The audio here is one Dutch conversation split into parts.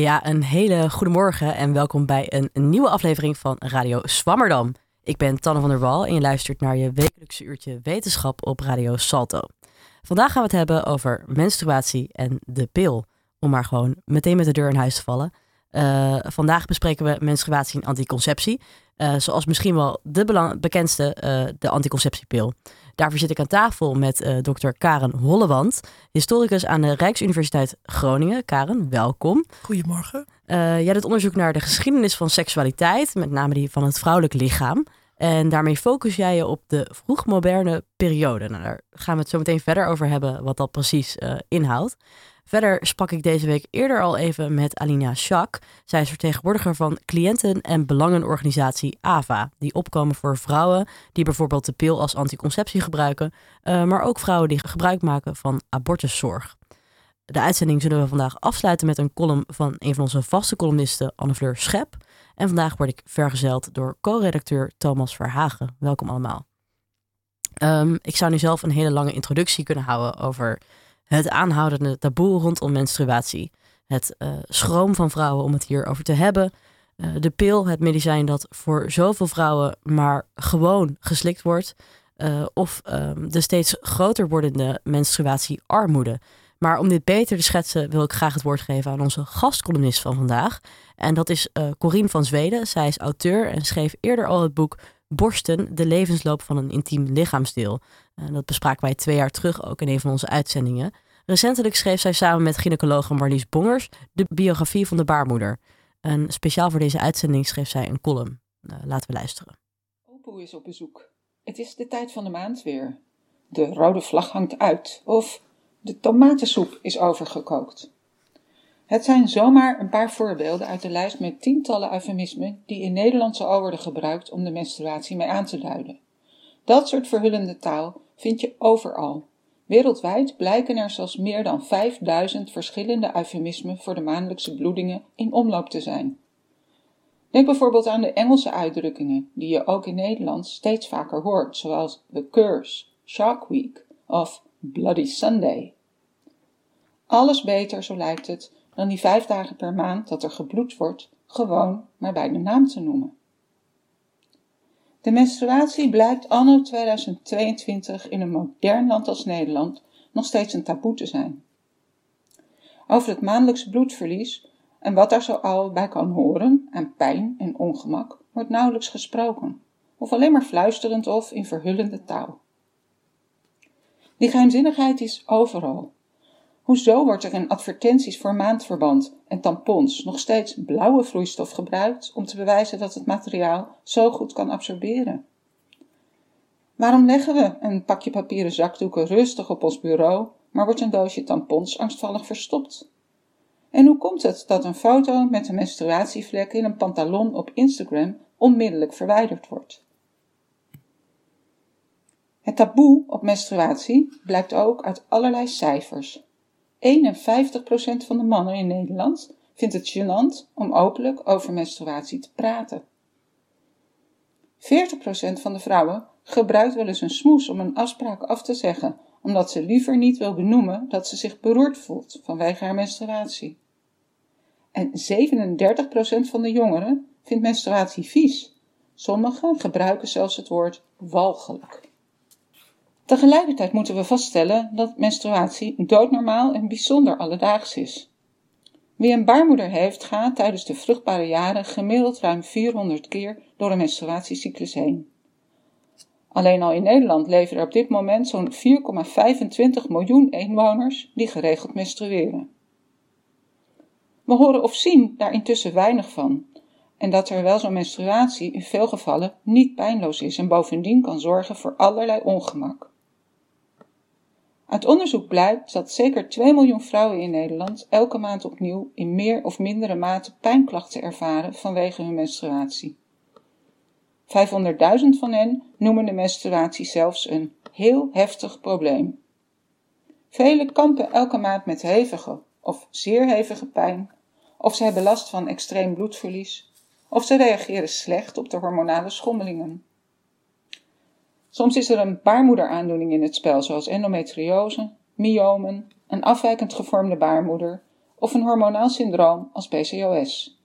Ja, een hele goede morgen en welkom bij een, nieuwe aflevering van Radio Swammerdam. Ik ben Tanne van der Wal en je luistert naar je wekelijkse uurtje wetenschap op Radio Salto. Vandaag gaan we het hebben over menstruatie en de pil. Om maar gewoon meteen met de deur in huis te vallen. Uh, vandaag bespreken we menstruatie en anticonceptie. Uh, zoals misschien wel de bekendste, uh, de anticonceptiepil. Daarvoor zit ik aan tafel met uh, dokter Karen Hollewand, historicus aan de Rijksuniversiteit Groningen. Karen, welkom. Goedemorgen. jij doet onderzoek naar de geschiedenis van seksualiteit, met name die van het vrouwelijk lichaam. En daarmee focus jij je op de vroegmoderne periode. Nou, daar gaan we het zo meteen verder over hebben, wat dat precies inhoudt. Verder sprak ik deze week eerder al even met Alina Schak. Zij is vertegenwoordiger van cliënten- en belangenorganisatie AVA, die opkomen voor vrouwen die bijvoorbeeld de pil als anticonceptie gebruiken, uh, maar ook vrouwen die gebruik maken van abortuszorg. De uitzending zullen we vandaag afsluiten met een column van een van onze vaste columnisten, Anne-Fleur Schep. En vandaag word ik vergezeld door co-redacteur Thomas Verhagen. Welkom allemaal. Um, ik zou nu zelf een hele lange introductie kunnen houden over het aanhoudende taboe rondom menstruatie. Het uh, schroom van vrouwen om het hierover te hebben. Uh, de pil, het medicijn dat voor zoveel vrouwen maar gewoon geslikt wordt. Uh, of um, de steeds groter wordende menstruatiearmoede. Maar om dit beter te schetsen wil ik graag het woord geven aan onze gastcolumnist van vandaag. En dat is Corine van Zweden. Zij is auteur en schreef eerder al het boek Borsten, de levensloop van een intiem lichaamsdeel. En dat bespraken wij twee jaar terug ook in een van onze uitzendingen. Recentelijk schreef zij samen met gynaecoloog Marlies Bongers de biografie van de baarmoeder. En speciaal voor deze uitzending schreef zij een column. Uh, laten we luisteren. Opoe is op bezoek. Het is de tijd van de maand weer. De rode vlag hangt uit of de tomatensoep is overgekookt. Het zijn zomaar een paar voorbeelden uit de lijst met tientallen eufemismen die in Nederlandse al worden gebruikt om de menstruatie mee aan te duiden. Dat soort verhullende taal vind je overal. Wereldwijd blijken er zelfs meer dan 5000 verschillende eufemismen voor de maandelijkse bloedingen in omloop te zijn. Denk bijvoorbeeld aan de Engelse uitdrukkingen, die je ook in Nederland steeds vaker hoort, zoals The Curse, Shark Week of Bloody Sunday. Alles beter, zo lijkt het, dan die vijf dagen per maand dat er gebloed wordt, gewoon maar bij de naam te noemen. De menstruatie blijkt anno 2022 in een modern land als Nederland nog steeds een taboe te zijn. Over het maandelijkse bloedverlies en wat daar zo al bij kan horen aan pijn en ongemak wordt nauwelijks gesproken, of alleen maar fluisterend of in verhullende taal. Die geheimzinnigheid is overal, Hoezo wordt er in advertenties voor maandverband en tampons nog steeds blauwe vloeistof gebruikt om te bewijzen dat het materiaal zo goed kan absorberen? Waarom leggen we een pakje papieren zakdoeken rustig op ons bureau, maar wordt een doosje tampons angstvallig verstopt? En hoe komt het dat een foto met een menstruatievlek in een pantalon op Instagram onmiddellijk verwijderd wordt? Het taboe op menstruatie blijkt ook uit allerlei cijfers. 51% van de mannen in Nederland vindt het gênant om openlijk over menstruatie te praten. 40% van de vrouwen gebruikt wel eens een smoes om een afspraak af te zeggen, omdat ze liever niet wil benoemen dat ze zich beroerd voelt vanwege haar menstruatie. En 37% van de jongeren vindt menstruatie vies. Sommigen gebruiken zelfs het woord walgelijk. Tegelijkertijd moeten we vaststellen dat menstruatie doodnormaal en bijzonder alledaags is. Wie een baarmoeder heeft, gaat tijdens de vruchtbare jaren gemiddeld ruim 400 keer door een menstruatiecyclus heen. Alleen al in Nederland leven er op dit moment zo'n 4,25 miljoen inwoners die geregeld menstrueren. We horen of zien daar intussen weinig van, en dat er wel zo'n menstruatie in veel gevallen niet pijnloos is en bovendien kan zorgen voor allerlei ongemak. Uit onderzoek blijkt dat zeker 2 miljoen vrouwen in Nederland elke maand opnieuw in meer of mindere mate pijnklachten ervaren vanwege hun menstruatie. 500.000 van hen noemen de menstruatie zelfs een heel heftig probleem. Velen kampen elke maand met hevige of zeer hevige pijn, of ze hebben last van extreem bloedverlies, of ze reageren slecht op de hormonale schommelingen. Soms is er een baarmoederaandoening in het spel, zoals endometriose, myomen, een afwijkend gevormde baarmoeder of een hormonaal syndroom als PCOS.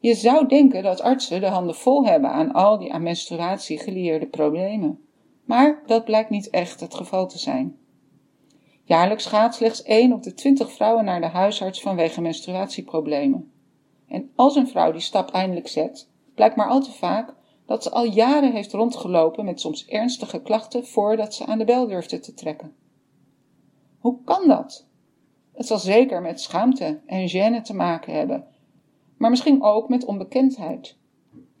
Je zou denken dat artsen de handen vol hebben aan al die aan menstruatie gelieerde problemen, maar dat blijkt niet echt het geval te zijn. Jaarlijks gaat slechts 1 op de 20 vrouwen naar de huisarts vanwege menstruatieproblemen. En als een vrouw die stap eindelijk zet, blijkt maar al te vaak dat ze al jaren heeft rondgelopen met soms ernstige klachten voordat ze aan de bel durfde te trekken. Hoe kan dat? Het zal zeker met schaamte en gêne te maken hebben, maar misschien ook met onbekendheid.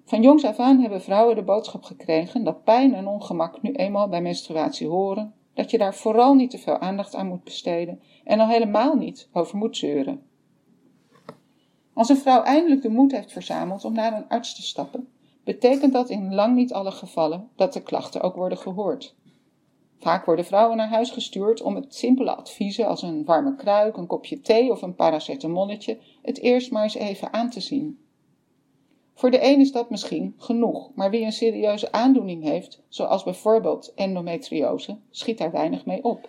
Van jongs af aan hebben vrouwen de boodschap gekregen dat pijn en ongemak nu eenmaal bij menstruatie horen, dat je daar vooral niet te veel aandacht aan moet besteden en al helemaal niet over moet zeuren. Als een vrouw eindelijk de moed heeft verzameld om naar een arts te stappen, betekent dat in lang niet alle gevallen dat de klachten ook worden gehoord. Vaak worden vrouwen naar huis gestuurd om het simpele adviezen als een warme kruik, een kopje thee of een paracetamolletje het eerst maar eens even aan te zien. Voor de een is dat misschien genoeg, maar wie een serieuze aandoening heeft, zoals bijvoorbeeld endometriose, schiet daar weinig mee op.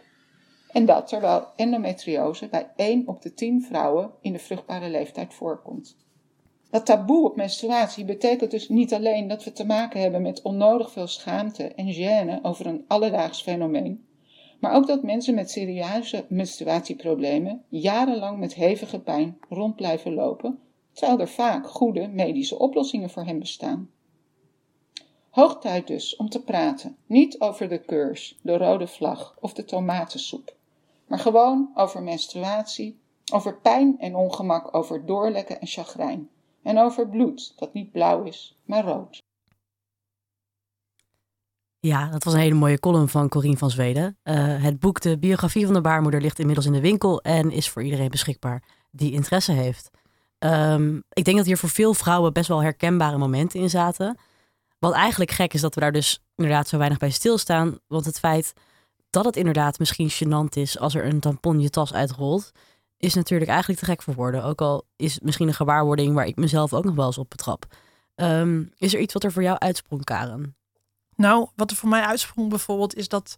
En dat terwijl endometriose bij 1 op de 10 vrouwen in de vruchtbare leeftijd voorkomt. Dat taboe op menstruatie betekent dus niet alleen dat we te maken hebben met onnodig veel schaamte en gêne over een alledaags fenomeen, maar ook dat mensen met serieuze menstruatieproblemen jarenlang met hevige pijn rond blijven lopen, terwijl er vaak goede medische oplossingen voor hen bestaan. Hoog tijd dus om te praten, niet over de keurs, de rode vlag of de tomatensoep, maar gewoon over menstruatie, over pijn en ongemak, over doorlekken en chagrijn en over bloed dat niet blauw is, maar rood. Ja, dat was een hele mooie column van Corine van Zweden. Uh, het boek De biografie van de baarmoeder ligt inmiddels in de winkel en is voor iedereen beschikbaar die interesse heeft. Um, ik denk dat hier voor veel vrouwen best wel herkenbare momenten in zaten. Wat eigenlijk gek is dat we daar dus inderdaad zo weinig bij stilstaan. Want het feit dat het inderdaad misschien gênant is als er een tampon je tas uitrolt, is natuurlijk eigenlijk te gek voor woorden. Ook al is misschien een gewaarwording waar ik mezelf ook nog wel eens op betrap. Um, is er iets wat er voor jou uitsprong, Karen? Nou, wat er voor mij uitsprong bijvoorbeeld is dat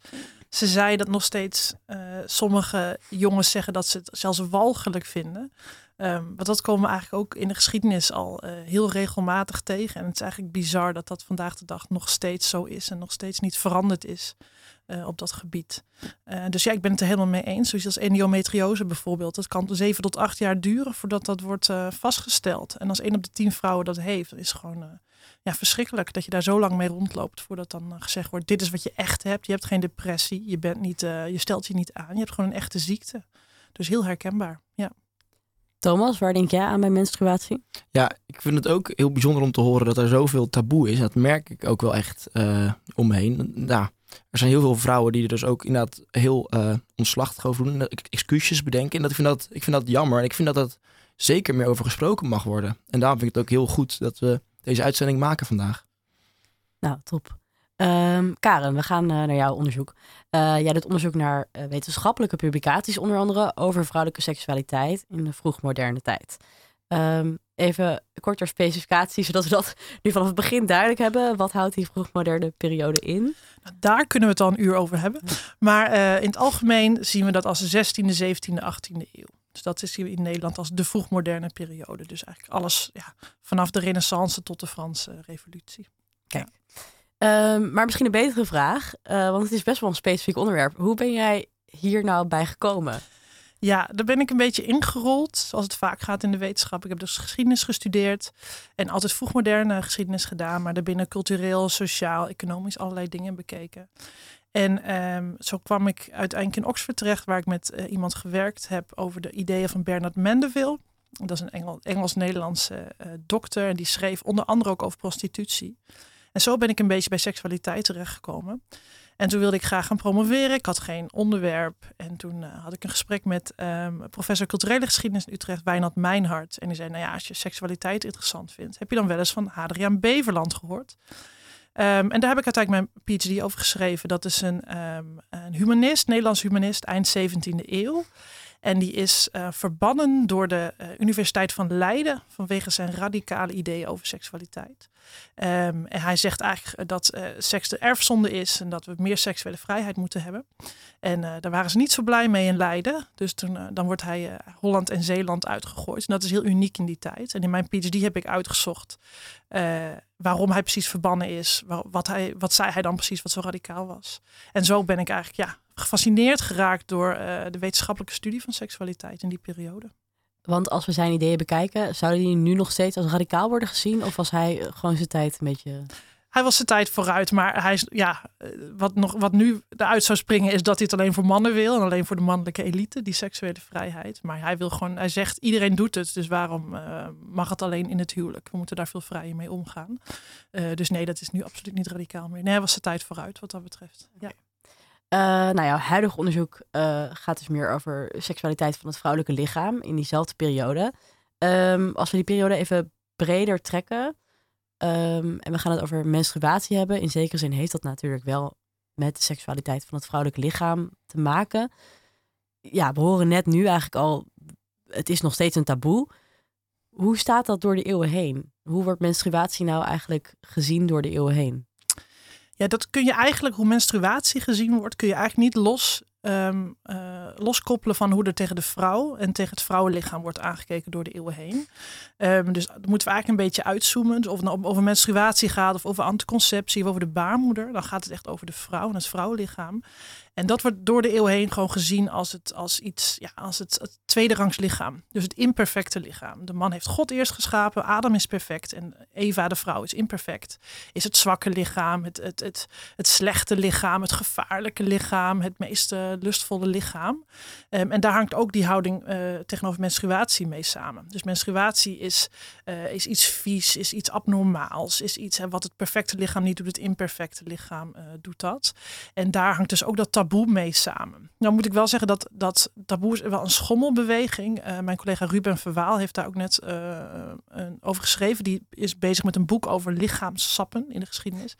ze zei dat nog steeds uh, sommige jongens zeggen dat ze het zelfs walgelijk vinden. Um, want dat komen we eigenlijk ook in de geschiedenis al uh, heel regelmatig tegen. En het is eigenlijk bizar dat dat vandaag de dag nog steeds zo is en nog steeds niet veranderd is. Uh, op dat gebied. Uh, dus ja, ik ben het er helemaal mee eens. Zoals als endometriose bijvoorbeeld. Dat kan zeven tot acht jaar duren voordat dat wordt uh, vastgesteld. En als één op de tien vrouwen dat heeft, dan is het gewoon ja, verschrikkelijk dat je daar zo lang mee rondloopt voordat dan gezegd wordt: dit is wat je echt hebt. Je hebt geen depressie, je, bent niet, je stelt je niet aan. Je hebt gewoon een echte ziekte. Dus heel herkenbaar. Ja. Thomas, waar denk jij aan bij menstruatie? Ja, ik vind het ook heel bijzonder om te horen dat er zoveel taboe is. Dat merk ik ook wel echt uh, om me heen. Ja, er zijn heel veel vrouwen die er dus ook inderdaad heel uh, ontslachtig over doen. Excuses bedenken. En dat, ik, vind dat, ik vind dat jammer. En ik vind dat dat zeker meer over gesproken mag worden. En daarom vind ik het ook heel goed dat we deze uitzending maken vandaag. Nou, top. Um, Karen, we gaan uh, naar jouw onderzoek. Uh, jij doet onderzoek naar wetenschappelijke publicaties, onder andere over vrouwelijke seksualiteit in de vroegmoderne tijd. Um, even korter specificatie, zodat we dat nu vanaf het begin duidelijk hebben. Wat houdt die vroegmoderne periode in? Nou, daar kunnen we het al een uur over hebben. Maar in het algemeen zien we dat als de 16e, 17e, 18e eeuw. Dus dat is hier in Nederland als de vroegmoderne periode. Dus eigenlijk alles ja, vanaf de renaissance tot de Franse revolutie. Kijk. Um, maar misschien een betere vraag, uh, want het is best wel een specifiek onderwerp. Hoe ben jij hier nou bij gekomen? Ja, daar ben ik een beetje ingerold, zoals het vaak gaat in de wetenschap. Ik heb dus geschiedenis gestudeerd en altijd vroegmoderne geschiedenis gedaan, maar daarbinnen cultureel, sociaal, economisch allerlei dingen bekeken. En um, zo kwam ik uiteindelijk in Oxford terecht, waar ik met uh, iemand gewerkt heb over de ideeën van Bernard Mandeville. Dat is een Engel, Engels-Nederlandse uh, dokter en die schreef onder andere ook over prostitutie. En zo ben ik een beetje bij seksualiteit terechtgekomen. En toen wilde ik graag gaan promoveren. Ik had geen onderwerp. En toen uh, had ik een gesprek met um, professor culturele geschiedenis in Utrecht, Wijnand Mijnhart. En die zei, nou ja, als je seksualiteit interessant vindt, heb je dan wel eens van Hadriaan Beverland gehoord? Um, en daar heb ik uiteindelijk mijn PhD over geschreven. Dat is een, um, een humanist, Nederlands humanist, eind 17e eeuw. En die is uh, verbannen door de uh, Universiteit van Leiden vanwege zijn radicale ideeën over seksualiteit. Um, en hij zegt eigenlijk dat uh, seks de erfzonde is en dat we meer seksuele vrijheid moeten hebben. En daar waren ze niet zo blij mee in Leiden. Dus toen, dan wordt hij Holland en Zeeland uitgegooid. En dat is heel uniek in die tijd. En in mijn PhD heb ik uitgezocht waarom hij precies verbannen is. Wat, hij, wat zei hij dan precies wat zo radicaal was. En zo ben ik eigenlijk ja, gefascineerd geraakt door uh, de wetenschappelijke studie van seksualiteit in die periode. Want als we zijn ideeën bekijken, zouden die nu nog steeds als radicaal worden gezien? Of was hij gewoon zijn tijd een beetje hij was zijn tijd vooruit. Maar hij is, ja, eh, wat, nog, wat nu eruit zou springen is dat hij het alleen voor mannen wil. En alleen voor de mannelijke elite, die seksuele vrijheid. Maar hij wil gewoon, hij zegt iedereen doet het. Dus waarom uh, mag het alleen in het huwelijk? We moeten daar veel vrijer mee omgaan. Uh, dus nee, dat is nu absoluut niet radicaal meer. Nee, hij was zijn tijd vooruit wat dat betreft. Ja. Uh, nou ja, huidig onderzoek uh, gaat dus meer over seksualiteit van het vrouwelijke lichaam in diezelfde periode. Um, als we die periode even breder trekken, Um, en we gaan het over menstruatie hebben. In zekere zin heeft dat natuurlijk wel met de seksualiteit van het vrouwelijke lichaam te maken. Ja, we horen net nu eigenlijk al, het is nog steeds een taboe. Hoe staat dat door de eeuwen heen? Hoe wordt menstruatie nou eigenlijk gezien door de eeuwen heen? Ja, dat kun je eigenlijk, hoe menstruatie gezien wordt, kun je eigenlijk niet los um, uh, loskoppelen van hoe er tegen de vrouw en tegen het vrouwenlichaam wordt aangekeken door de eeuwen heen. Um, dus dat moeten we eigenlijk een beetje uitzoomen. Dus of het nou over menstruatie gaat of over anticonceptie of over de baarmoeder, dan gaat het echt over de vrouw en het vrouwenlichaam. En dat wordt door de eeuw heen gewoon gezien als het, als iets, ja, als het, het tweederangs lichaam. Dus het imperfecte lichaam. De man heeft God eerst geschapen, Adam is perfect en Eva, de vrouw, is imperfect. Is het zwakke lichaam, het, het, het, het slechte lichaam, het gevaarlijke lichaam, het meest lustvolle lichaam. Um, en daar hangt ook die houding uh, tegenover menstruatie mee samen. Dus menstruatie is, uh, is iets vies, is iets abnormaals, is iets hè, wat het perfecte lichaam niet doet, het imperfecte lichaam doet dat. En daar hangt dus ook dat taboe mee samen. Nou moet ik wel zeggen dat dat taboe is wel een schommelbeweging. Uh, mijn collega Ruben Verwaal heeft daar ook net uh, over geschreven. Die is bezig met een boek over lichaamssappen in de geschiedenis.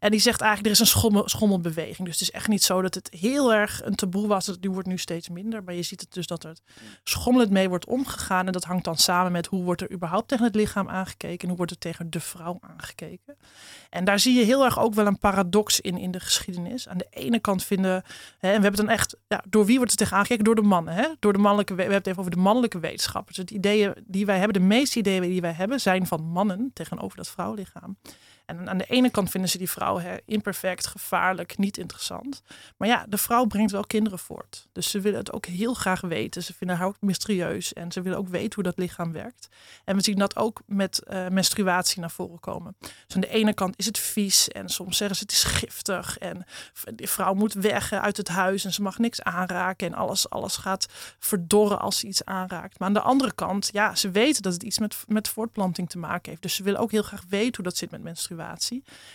En die zegt eigenlijk er is een schommel, schommelbeweging. Dus het is echt niet zo dat het heel erg een taboe was. Die wordt nu steeds minder. Maar je ziet het dus dat er schommelend mee wordt omgegaan. En dat hangt dan samen met hoe wordt er überhaupt tegen het lichaam aangekeken. En hoe wordt er tegen de vrouw aangekeken. En daar zie je heel erg ook wel een paradox in in de geschiedenis. Aan de ene kant vinden en we hebben dan echt, ja, door wie wordt het tegen aangekeken? Door de mannen. Hè? Door de mannelijke, we hebben het even over de mannelijke wetenschappers. Het ideeën die wij hebben, de meeste ideeën die wij hebben, zijn van mannen tegenover dat vrouwlichaam. En aan de ene kant vinden ze die vrouw hè, imperfect, gevaarlijk, niet interessant. Maar ja, de vrouw brengt wel kinderen voort. Dus ze willen het ook heel graag weten. Ze vinden haar ook mysterieus en ze willen ook weten hoe dat lichaam werkt. En we zien dat ook met uh, menstruatie naar voren komen. Dus aan de ene kant is het vies en soms zeggen ze het is giftig. En de vrouw moet weg uit het huis en ze mag niks aanraken. En alles, alles gaat verdorren als ze iets aanraakt. Maar aan de andere kant, ja, ze weten dat het iets met, met voortplanting te maken heeft. Dus ze willen ook heel graag weten hoe dat zit met menstruatie.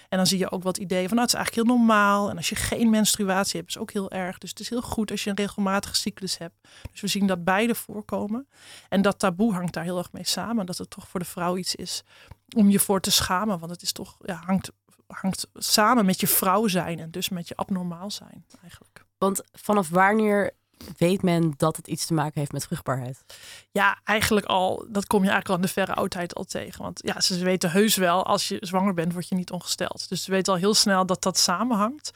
En dan zie je ook wat ideeën van, nou, het is eigenlijk heel normaal. En als je geen menstruatie hebt, is ook heel erg. Dus het is heel goed als je een regelmatige cyclus hebt. Dus we zien dat beide voorkomen. En dat taboe hangt daar heel erg mee samen. Dat het toch voor de vrouw iets is om je voor te schamen. Want het is toch, ja, hangt, hangt samen met je vrouw zijn en dus met je abnormaal zijn eigenlijk. Want vanaf wanneer weet men dat het iets te maken heeft met vruchtbaarheid? Ja, eigenlijk al, dat kom je eigenlijk al in de verre oudheid al tegen. Want ja, ze weten heus wel, als je zwanger bent, word je niet ongesteld. Dus ze weten al heel snel dat dat samenhangt.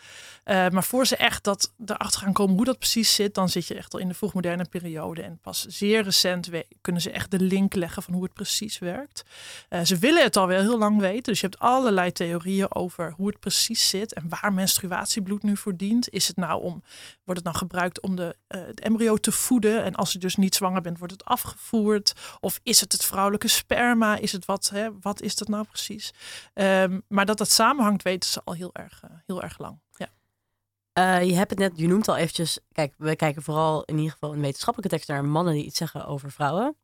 Uh, maar voor ze echt dat erachter gaan komen hoe dat precies zit, dan zit je echt al in de vroegmoderne periode. En pas zeer recent kunnen ze echt de link leggen van hoe het precies werkt. Uh, ze willen het al wel heel lang weten. Dus je hebt allerlei theorieën over hoe het precies zit en waar menstruatiebloed nu voor dient. Is het nou om, wordt het nou gebruikt om de het embryo te voeden. En als je dus niet zwanger bent, wordt het afgevoerd. Of is het het vrouwelijke sperma? Is het wat, hè, wat is dat nou precies? Um, maar dat dat samenhangt, weten ze al heel erg, heel erg lang. Ja. Uh, je hebt het net, je noemt al eventjes, kijk, we kijken vooral in ieder geval in wetenschappelijke teksten naar mannen die iets zeggen over vrouwen.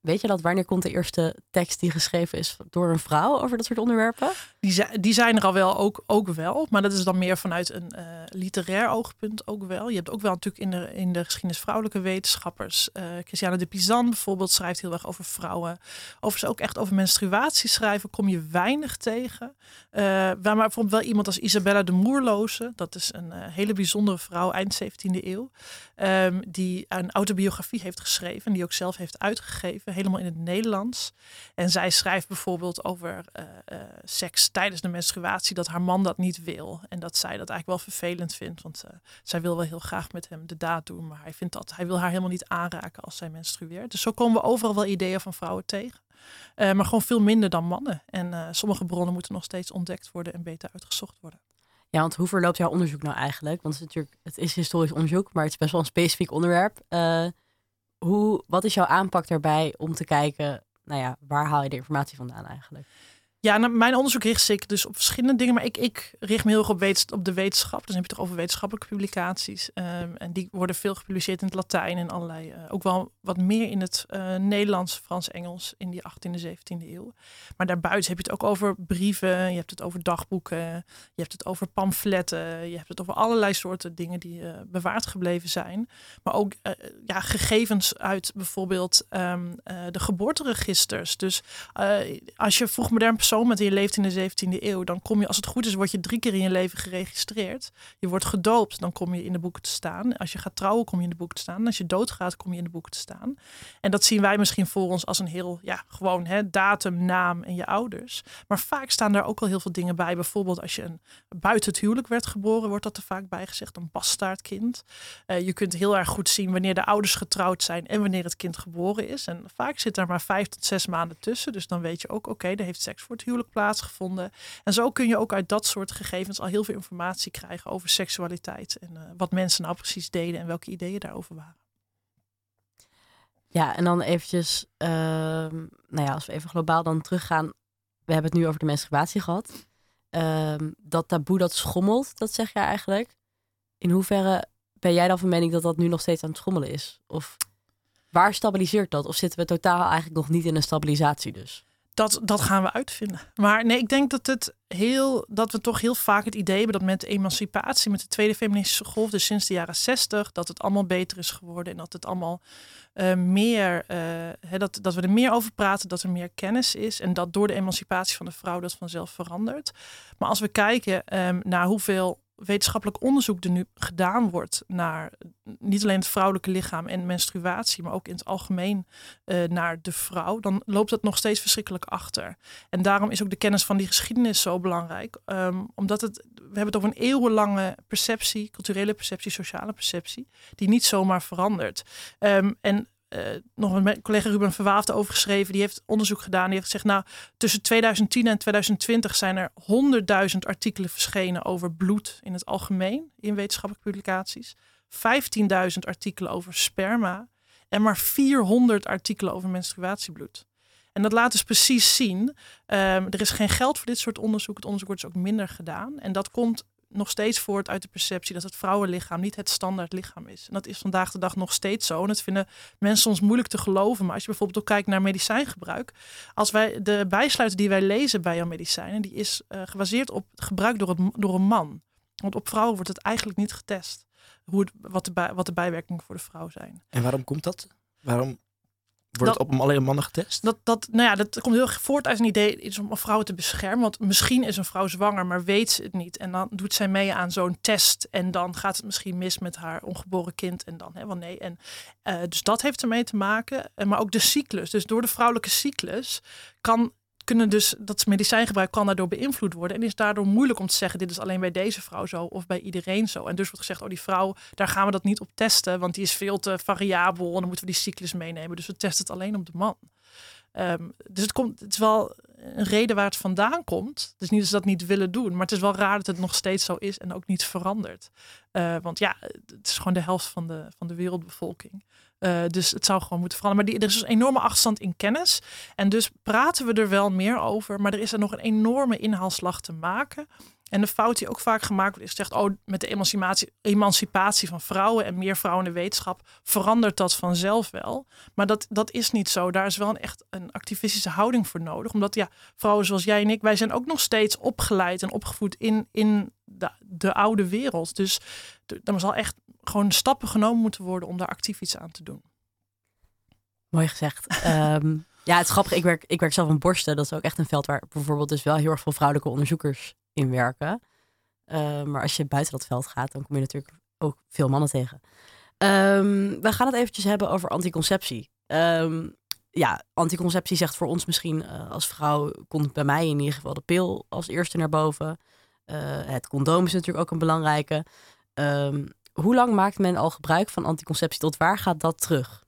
Weet je dat? Wanneer komt de eerste tekst die geschreven is door een vrouw over dat soort onderwerpen? Die, zijn, die zijn er al wel, ook, ook wel. Maar dat is dan meer vanuit een uh, literair oogpunt ook wel. Je hebt ook wel natuurlijk in de, in de geschiedenis vrouwelijke wetenschappers. Uh, Christiane de Pizan bijvoorbeeld schrijft heel erg over vrouwen. Over ze ook echt over menstruatie schrijven kom je weinig tegen. Uh, waar maar bijvoorbeeld wel iemand als Isabella de Moerloze. Dat is een hele bijzondere vrouw, eind 17e eeuw. Um, die een autobiografie heeft geschreven. Die ook zelf heeft uitgegeven helemaal in het Nederlands. En zij schrijft bijvoorbeeld over uh, uh, seks tijdens de menstruatie, dat haar man dat niet wil. En dat zij dat eigenlijk wel vervelend vindt, want uh, zij wil wel heel graag met hem de daad doen, maar hij vindt dat hij wil haar helemaal niet aanraken als zij menstrueert. Dus zo komen we overal wel ideeën van vrouwen tegen. maar gewoon veel minder dan mannen. En sommige bronnen moeten nog steeds ontdekt worden en beter uitgezocht worden. Ja, want hoe verloopt jouw onderzoek nou eigenlijk? Want het is natuurlijk, het is historisch onderzoek, maar het is best wel een specifiek onderwerp hoe, wat is jouw aanpak daarbij om te kijken, nou ja, waar haal je de informatie vandaan eigenlijk? Ja, nou, mijn onderzoek richt zich dus op verschillende dingen, maar ik, ik richt me heel erg op, op de wetenschap. Dus dan heb je toch over wetenschappelijke publicaties. Um, en die worden veel gepubliceerd in het Latijn en allerlei, uh, ook wel wat meer in het uh, Nederlands, Frans, Engels in die 18e, 17e eeuw. Maar daarbuiten heb je het ook over brieven, je hebt het over dagboeken, je hebt het over pamfletten, je hebt het over allerlei soorten dingen die uh, bewaard gebleven zijn. Maar ook ja, gegevens uit bijvoorbeeld um, de geboorteregisters. Dus als je vroeg modern persoon met je leeft in de 17e eeuw, dan kom je, als het goed is, word je drie keer in je leven geregistreerd. Je wordt gedoopt, dan kom je in de boeken te staan. Als je gaat trouwen, kom je in de boeken te staan. Als je doodgaat, kom je in de boeken te staan. En dat zien wij misschien voor ons als een heel, ja, gewoon hè, datum, naam en je ouders. Maar vaak staan daar ook al heel veel dingen bij. Bijvoorbeeld als je een buiten het huwelijk werd geboren, wordt dat er vaak bij gezegd, een bastaardkind. Uh, je kunt heel erg goed zien wanneer de ouders getrouwd zijn en wanneer het kind geboren is. En vaak zit er maar vijf tot zes maanden tussen. Dus dan weet je ook, oké, okay, er heeft seks voor huwelijk plaatsgevonden. En zo kun je ook uit dat soort gegevens al heel veel informatie krijgen over seksualiteit. En uh, wat mensen nou precies deden en welke ideeën daarover waren. Ja, en dan eventjes, uh, nou ja, als we even globaal dan teruggaan. We hebben het nu over de menstruatie gehad. Uh, dat taboe dat schommelt, dat zeg jij eigenlijk. In hoeverre ben jij dan van mening dat dat nu nog steeds aan het schommelen is? Of waar stabiliseert dat? Of zitten we totaal eigenlijk nog niet in een stabilisatie dus? Dat, dat gaan we uitvinden. Maar nee, ik denk dat, het heel, dat we toch heel vaak het idee hebben dat met de emancipatie, met de tweede feministische golf, dus sinds de jaren zestig, dat het allemaal beter is geworden en dat het allemaal uh, meer, uh, dat, dat we er meer over praten, dat er meer kennis is en dat door de emancipatie van de vrouw dat vanzelf verandert. Maar als we kijken um, naar hoeveel wetenschappelijk onderzoek er nu gedaan wordt naar niet alleen het vrouwelijke lichaam en menstruatie, maar ook in het algemeen uh, naar de vrouw, dan loopt dat nog steeds verschrikkelijk achter. En daarom is ook de kennis van die geschiedenis zo belangrijk, um, omdat het, we hebben het over een eeuwenlange perceptie, culturele perceptie, sociale perceptie, die niet zomaar verandert. Um, en uh, nog mijn collega Ruben Verwaafd over geschreven. Die heeft onderzoek gedaan. Die heeft gezegd, nou, tussen 2010 en 2020 zijn er 100.000 artikelen verschenen over bloed in het algemeen in wetenschappelijke publicaties. 15.000 artikelen over sperma en maar 400 artikelen over menstruatiebloed. En dat laat dus precies zien, um, er is geen geld voor dit soort onderzoek. Het onderzoek wordt dus ook minder gedaan. En dat komt nog steeds voort uit de perceptie dat het vrouwenlichaam niet het standaard lichaam is. En dat is vandaag de dag nog steeds zo. En dat vinden mensen soms moeilijk te geloven. Maar als je bijvoorbeeld ook kijkt naar medicijngebruik. Als wij de bijsluiter die wij lezen bij jouw medicijnen, die is uh, gebaseerd op gebruik door, het, door een man. Want op vrouwen wordt het eigenlijk niet getest. Hoe wat, de bij, wat de bijwerkingen voor de vrouw zijn. En waarom komt dat? Waarom Wordt dat, het op alleen mannen getest? Dat, dat, nou ja, dat komt heel erg voort uit een idee is om vrouwen te beschermen. Want misschien is een vrouw zwanger, maar weet ze het niet. En dan doet zij mee aan zo'n test. En dan gaat het misschien mis met haar ongeboren kind. En dan, hè, wel nee. En, uh, dus dat heeft ermee te maken. En, maar ook de cyclus. Dus door de vrouwelijke cyclus kan kunnen dus dat medicijngebruik kan daardoor beïnvloed worden. En is daardoor moeilijk om te zeggen: dit is alleen bij deze vrouw zo of bij iedereen zo. En dus wordt gezegd: oh, die vrouw, daar gaan we dat niet op testen, want die is veel te variabel. En dan moeten we die cyclus meenemen. Dus we testen het alleen op de man. Um, dus het, komt, het is wel een reden waar het vandaan komt. Dus niet dat ze dat niet willen doen, maar het is wel raar dat het nog steeds zo is en ook niet verandert. Uh, want ja, het is gewoon de helft van de, van de wereldbevolking. Uh, dus het zou gewoon moeten veranderen. Maar die, er is dus een enorme achterstand in kennis. En dus praten we er wel meer over. Maar er is er nog een enorme inhaalslag te maken. En de fout die ook vaak gemaakt wordt is gezegd, oh, met de emancipatie, emancipatie van vrouwen en meer vrouwen in de wetenschap verandert dat vanzelf wel. Maar dat, dat is niet zo. Daar is wel een echt een activistische houding voor nodig. Omdat ja, vrouwen zoals jij en ik, wij zijn ook nog steeds opgeleid en opgevoed in, in de, de oude wereld. Dus er zal echt gewoon stappen genomen moeten worden om daar actief iets aan te doen. Mooi gezegd. Ehm, ja, het is grappig. Ik werk, ik werk zelf aan borsten. Dat is ook echt een veld waar bijvoorbeeld dus wel heel erg veel vrouwelijke onderzoekers in werken. Ehm, maar als je buiten dat veld gaat, dan kom je natuurlijk ook veel mannen tegen. Um, we gaan het eventjes hebben over anticonceptie. ja, anticonceptie zegt voor ons misschien uh, als vrouw, komt bij mij in ieder geval de pil als eerste naar boven. Uh, het condoom is natuurlijk ook een belangrijke. Hoe lang maakt men al gebruik van anticonceptie? Tot waar gaat dat terug?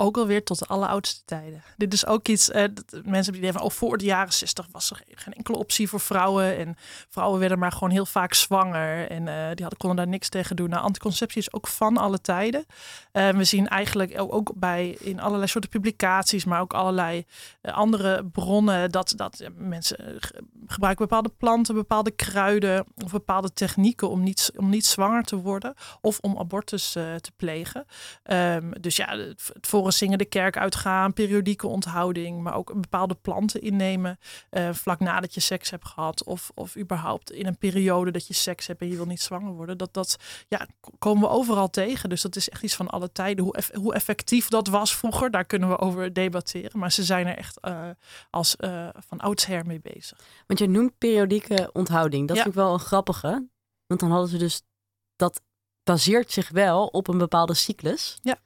Ook alweer tot de alleroudste tijden. Dit is ook iets, eh, mensen die van, oh, voor de jaren 60 was er geen enkele optie voor vrouwen. En vrouwen werden maar gewoon heel vaak zwanger. En uh, die hadden, konden daar niks tegen doen. Nou, anticonceptie is ook van alle tijden. Uh, we zien eigenlijk ook bij in allerlei soorten publicaties, maar ook allerlei uh, andere bronnen, dat, dat mensen gebruiken bepaalde planten, bepaalde kruiden of bepaalde technieken om niet, om niet zwanger te worden of om abortus te plegen. Um, dus ja, het, het zingen de kerk uitgaan, periodieke onthouding, maar ook bepaalde planten innemen uh, vlak nadat je seks hebt gehad of, of überhaupt in een periode dat je seks hebt en je wil niet zwanger worden. Dat, dat ja, komen we overal tegen. Dus dat is echt iets van alle tijden. Hoe, hoe effectief dat was vroeger, daar kunnen we over debatteren. Maar ze zijn er echt uh, als uh, van oudsher mee bezig. Want je noemt periodieke onthouding. Dat ja. vind ik wel een grappige. Want dan hadden ze dus dat baseert zich wel op een bepaalde cyclus. Ja.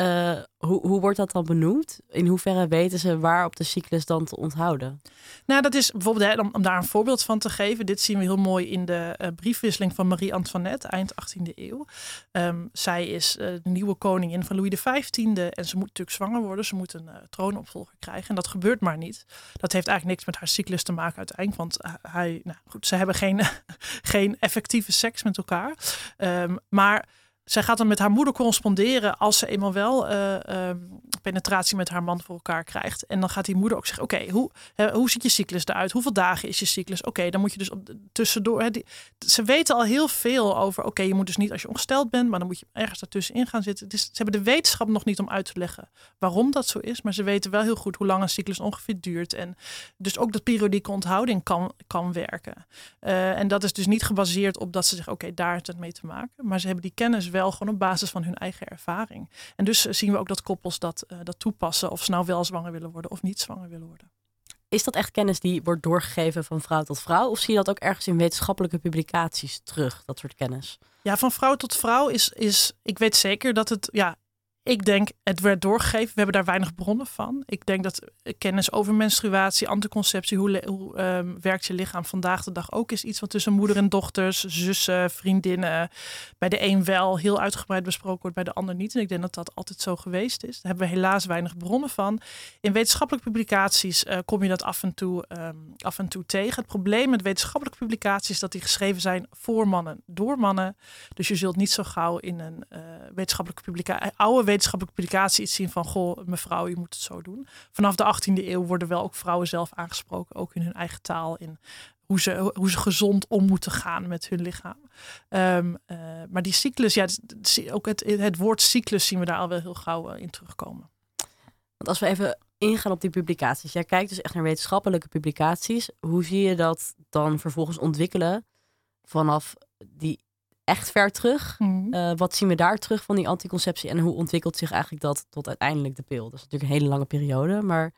Uh, hoe, hoe wordt dat dan benoemd? In hoeverre weten ze waar op de cyclus dan te onthouden? Nou, dat is bijvoorbeeld, hè, om, om, daar een voorbeeld van te geven. Dit zien we heel mooi in de uh, briefwisseling van Marie Antoinette, eind 18e eeuw. Um, zij is uh, de nieuwe koningin van Louis XV en ze moet natuurlijk zwanger worden. Ze moet een troonopvolger krijgen en dat gebeurt maar niet. Dat heeft eigenlijk niks met haar cyclus te maken uiteindelijk, want hij, nou goed, ze hebben geen, geen effectieve seks met elkaar. Um, maar zij gaat dan met haar moeder corresponderen als ze eenmaal wel uh, penetratie met haar man voor elkaar krijgt. En dan gaat die moeder ook zeggen: Oké, hoe, hoe ziet je cyclus eruit? Hoeveel dagen is je cyclus? Oké, dan moet je dus op, tussendoor. die, ze weten al heel veel over. Oké, je moet dus niet als je ongesteld bent, maar dan moet je ergens daartussenin gaan zitten. Dus ze hebben de wetenschap nog niet om uit te leggen waarom dat zo is. Maar ze weten wel heel goed hoe lang een cyclus ongeveer duurt. En dus ook dat periodieke onthouding kan, kan werken. Uh, en dat is dus niet gebaseerd op dat ze zeggen: Oké, daar heeft het mee te maken. Maar ze hebben die kennis wel gewoon op basis van hun eigen ervaring. En dus zien we ook dat koppels dat, uh, dat toepassen of ze nou wel zwanger willen worden of niet zwanger willen worden. Is dat echt kennis die wordt doorgegeven van vrouw tot vrouw? Of zie je dat ook ergens in wetenschappelijke publicaties terug, dat soort kennis? Ja, van vrouw tot vrouw is, is ik weet zeker dat het ja, ik denk, het werd doorgegeven. We hebben daar weinig bronnen van. Ik denk dat kennis over menstruatie, anticonceptie, hoe, hoe um, werkt je lichaam vandaag de dag ook is iets wat tussen moeder en dochters, zussen, vriendinnen, bij de een wel heel uitgebreid besproken wordt, bij de ander niet. En ik denk dat dat altijd zo geweest is. Daar hebben we helaas weinig bronnen van. In wetenschappelijke publicaties uh, kom je dat af en, toe, um, af en toe tegen. Het probleem met wetenschappelijke publicaties is dat die geschreven zijn voor mannen, door mannen. Dus je zult niet zo gauw in een uh, wetenschappelijke publicatie, oude publicatie iets zien van, goh, mevrouw, je moet het zo doen. Vanaf de 18e eeuw worden wel ook vrouwen zelf aangesproken, ook in hun eigen taal, in hoe ze, hoe ze gezond om moeten gaan met hun lichaam. Um, uh, maar die cyclus, ja, ook het, het woord cyclus zien we daar al wel heel gauw uh, in terugkomen. Want als we even ingaan op die publicaties. Jij kijkt dus echt naar wetenschappelijke publicaties. Hoe zie je dat dan vervolgens ontwikkelen vanaf die echt ver terug. Mm. Uh, wat zien we daar terug van die anticonceptie en hoe ontwikkelt zich eigenlijk dat tot uiteindelijk de pil? Dat is natuurlijk een hele lange periode, maar.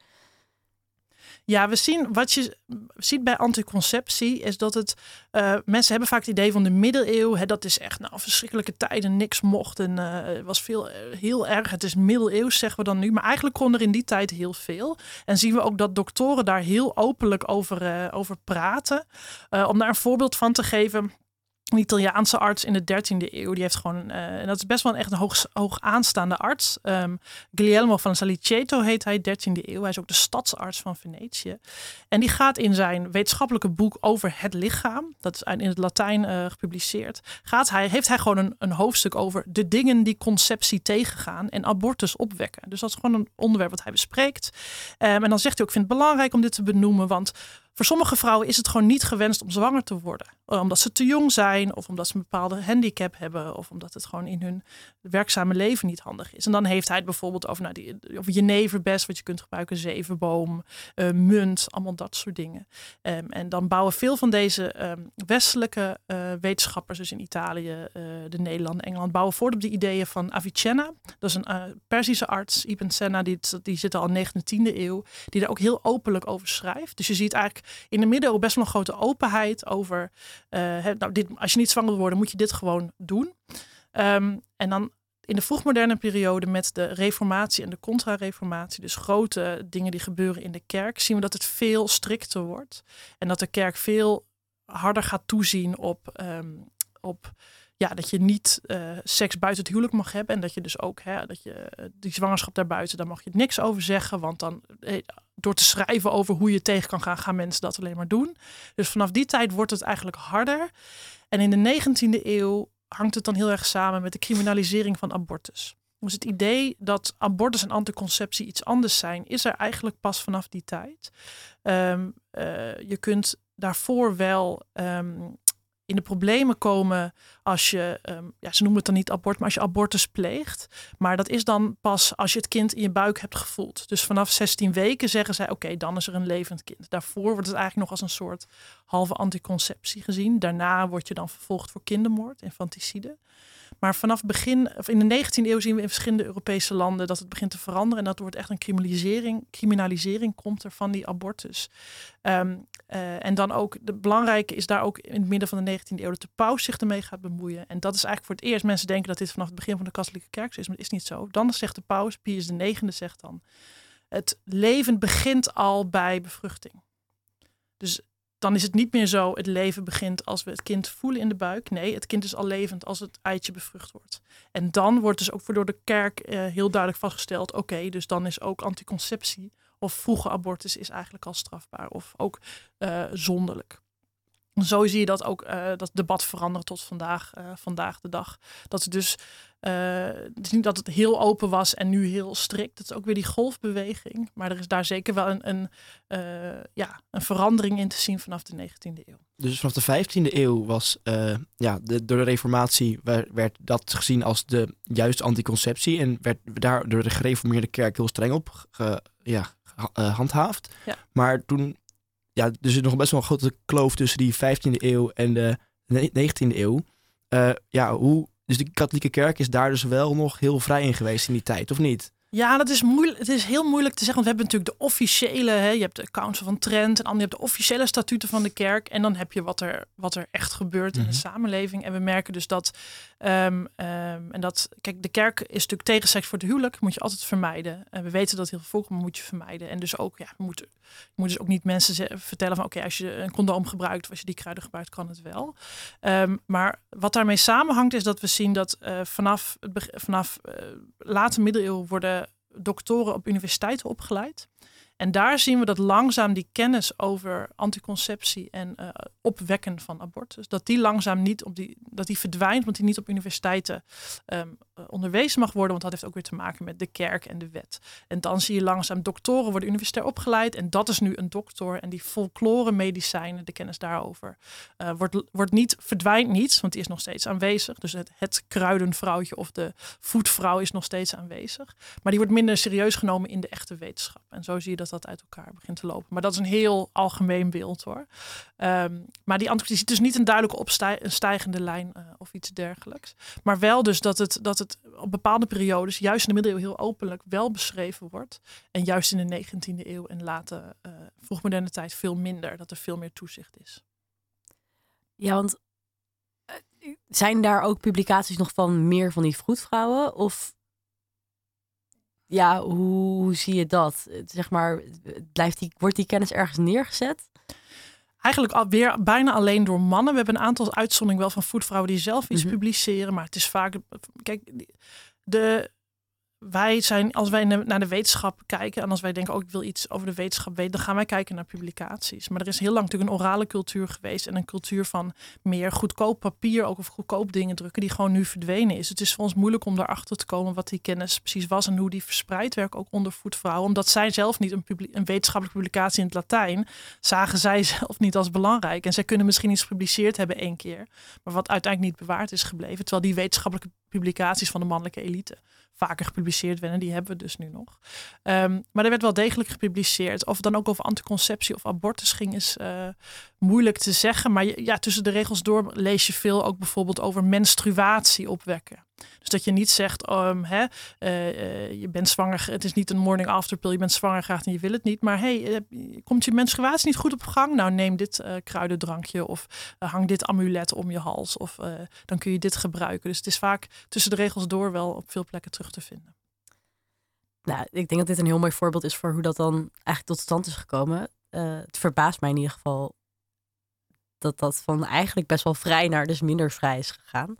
Ja, we zien wat je ziet bij anticonceptie is dat het uh, mensen hebben vaak het idee van de middeleeuwen. Hè, dat is echt nou verschrikkelijke tijden, niks mocht en uh, was veel heel erg. Het is middeleeuws zeggen we dan nu, maar eigenlijk kon er in die tijd heel veel. En zien we ook dat doktoren daar heel openlijk over, over praten. om daar een voorbeeld van te geven een Italiaanse arts in de 13e eeuw. Die heeft gewoon, uh, en dat is best wel een echt een hoog, hoog aanstaande arts. Um, Guglielmo van Saliceto heet hij, 13e eeuw. Hij is ook de stadsarts van Venetië. En die gaat in zijn wetenschappelijke boek over het lichaam, dat is in het Latijn uh, gepubliceerd, gaat hij, heeft hij gewoon een, een hoofdstuk over de dingen die conceptie tegengaan en abortus opwekken. Dus dat is gewoon een onderwerp wat hij bespreekt. Um, en dan zegt hij ook, ik vind het belangrijk om dit te benoemen, want voor sommige vrouwen is het gewoon niet gewenst om zwanger te worden. Omdat ze te jong zijn, of omdat ze een bepaalde handicap hebben, of omdat het gewoon in hun werkzame leven niet handig is. En dan heeft hij het bijvoorbeeld over, nou, die, over jeneverbes, wat je kunt gebruiken, zevenboom, uh, munt, allemaal dat soort dingen. Um, en dan bouwen veel van deze um, westelijke uh, wetenschappers, dus in Italië, de Nederlanden, Engeland, bouwen voort op de ideeën van Avicenna. Dat is een Persische arts, Ibn Sena, die, die zit al in de 19e eeuw, die daar ook heel openlijk over schrijft. Dus je ziet eigenlijk in de middeleeuwen best wel een grote openheid over. Uh, nou, dit, als je niet zwanger wil worden, moet je dit gewoon doen. Um, en dan in de vroegmoderne periode met de reformatie en de contra-reformatie, dus grote dingen die gebeuren in de kerk, zien we dat het veel strikter wordt. En dat de kerk veel harder gaat toezien op, um, op ja, dat je niet uh, seks buiten het huwelijk mag hebben. En dat je dus ook, hè, dat je die zwangerschap daarbuiten, daar mag je niks over zeggen. Want dan, eh, door te schrijven over hoe je tegen kan gaan, gaan mensen dat alleen maar doen. Dus vanaf die tijd wordt het eigenlijk harder. En in de 19e eeuw hangt het dan heel erg samen met de criminalisering van abortus. Dus het idee dat abortus en anticonceptie iets anders zijn, is er eigenlijk pas vanaf die tijd. Uh, je kunt daarvoor wel um, in de problemen komen als je, um, ja, ze noemen het dan niet abort, maar als je abortus pleegt. Maar dat is dan pas als je het kind in je buik hebt gevoeld. Dus vanaf 16 weken zeggen zij, oké, dan is er een levend kind. Daarvoor wordt het eigenlijk nog als een soort halve anticonceptie gezien. Daarna word je dan vervolgd voor kindermoord, infanticide. Maar vanaf begin, of in de 19e eeuw zien we in verschillende Europese landen dat het begint te veranderen. En dat wordt echt een criminalisering, criminalisering komt er van die abortus. Um, en dan ook, de belangrijke is daar ook in het midden van de 19e eeuw dat de paus zich ermee gaat bemoeien. En dat is eigenlijk voor het eerst, mensen denken dat dit vanaf het begin van de katholieke kerk is, maar dat is niet zo. Dan zegt de paus, Pius IX zegt dan, het leven begint al bij bevruchting. Dus dan is het niet meer zo, het leven begint als we het kind voelen in de buik. Nee, het kind is al levend als het eitje bevrucht wordt. En dan wordt dus ook door de kerk uh, heel duidelijk vastgesteld, oké, dus dan is ook anticonceptie of vroege abortus is eigenlijk al strafbaar of ook uh, zonderlijk. Zo zie je dat ook uh, dat debat veranderen tot vandaag, uh, vandaag de dag. Dat het dus het is niet dat het heel open was en nu heel strikt. Het is ook weer die golfbeweging. Maar er is daar zeker wel een, een, ja, een verandering in te zien vanaf de 19e eeuw. Dus vanaf de 15e eeuw was ja, de, door de reformatie werd, dat gezien als de juiste anticonceptie. En werd daar door de gereformeerde kerk heel streng op ge, ja, handhaaft. Ja. Maar toen, ja, dus er nog best wel een grote kloof tussen die 15e eeuw en de 19e eeuw. Uh, ja, hoe, dus de katholieke kerk is daar dus wel nog heel vrij in geweest in die tijd, of niet? Ja, dat is moeilijk. Het is heel moeilijk te zeggen. Want we hebben natuurlijk de officiële, hè, je hebt de Council van Trent en dan je hebt de officiële statuten van de kerk. En dan heb je wat er, wat er echt gebeurt mm -hmm. in de samenleving. En we merken dus dat, um, um, en dat, kijk, de kerk is natuurlijk tegen seks voor het huwelijk, moet je altijd vermijden. En we weten dat heel veel voorkomt, moet je vermijden. En dus ook, ja, we moeten, moet dus ook niet mensen vertellen van, oké, als je een condoom gebruikt of als je die kruiden gebruikt, kan het wel. Um, maar wat daarmee samenhangt is dat we zien dat uh, vanaf, vanaf uh, late middeleeuwen worden doktoren op universiteiten opgeleid. En daar zien we dat langzaam die kennis over anticonceptie en uh, opwekken van abortus, dat die langzaam niet op die, dat die verdwijnt, want die niet op universiteiten um, onderwezen mag worden, want dat heeft ook weer te maken met de kerk en de wet. En dan zie je langzaam doktoren worden universitair opgeleid en dat is nu een dokter en die folklore medicijnen, de kennis daarover, uh, wordt, wordt niet, verdwijnt niet, want die is nog steeds aanwezig. Dus het, het kruidenvrouwtje of de voetvrouw is nog steeds aanwezig, maar die wordt minder serieus genomen in de echte wetenschap. En zo zie je dat dat uit elkaar begint te lopen. Maar dat is een heel algemeen beeld hoor. Um, maar die antwoord ziet dus niet een duidelijke opstij een stijgende lijn uh, of iets dergelijks. Maar wel dus dat het, dat het op bepaalde periodes, juist in de middeleeuwen heel openlijk, wel beschreven wordt. En juist in de 19e eeuw en late uh, vroegmoderne tijd veel minder. Dat er veel meer toezicht is. Ja, want uh, zijn daar ook publicaties nog van meer van die vroedvrouwen? Of ja, hoe, hoe, zie je dat? Zeg maar, blijft die, wordt die kennis ergens neergezet? Eigenlijk alweer bijna alleen door mannen. We hebben een aantal uitzonderingen wel van voetvrouwen die zelf iets mm -hmm. publiceren. Maar het is vaak. Kijk, de, wij zijn, als wij naar de wetenschap kijken en als wij denken, ook oh, ik wil iets over de wetenschap weten, dan gaan wij kijken naar publicaties. Maar er is heel lang natuurlijk een orale cultuur geweest en een cultuur van meer goedkoop papier, ook of goedkoop dingen drukken, die gewoon nu verdwenen is. Het is voor ons moeilijk om daarachter te komen wat die kennis precies was en hoe die verspreid werd, ook onder voetvrouwen. Omdat zij zelf niet een, een wetenschappelijke publicatie in het Latijn zagen zij zelf niet als belangrijk. En zij kunnen misschien iets gepubliceerd hebben één keer, maar wat uiteindelijk niet bewaard is gebleven. Terwijl die wetenschappelijke publicaties van de mannelijke elite vaker gepubliceerd werden. Die hebben we dus nu nog. Um, maar er werd wel degelijk gepubliceerd. Of het dan ook over anticonceptie of abortus ging, is uh, moeilijk te zeggen. Maar ja, tussen de regels door lees je veel ook bijvoorbeeld over menstruatie opwekken. Dus dat je niet zegt, um, hè, uh, je bent zwanger, het is niet een morning after pill, je bent zwanger graag en je wil het niet. Maar hey, komt je menstruatie niet goed op gang? Nou, neem dit kruidendrankje of hang dit amulet om je hals. Of dan kun je dit gebruiken. Dus het is vaak tussen de regels door wel op veel plekken terug te vinden. Nou, ik denk dat dit een heel mooi voorbeeld is voor hoe dat dan eigenlijk tot stand is gekomen. het verbaast mij in ieder geval dat dat van eigenlijk best wel vrij naar dus minder vrij is gegaan.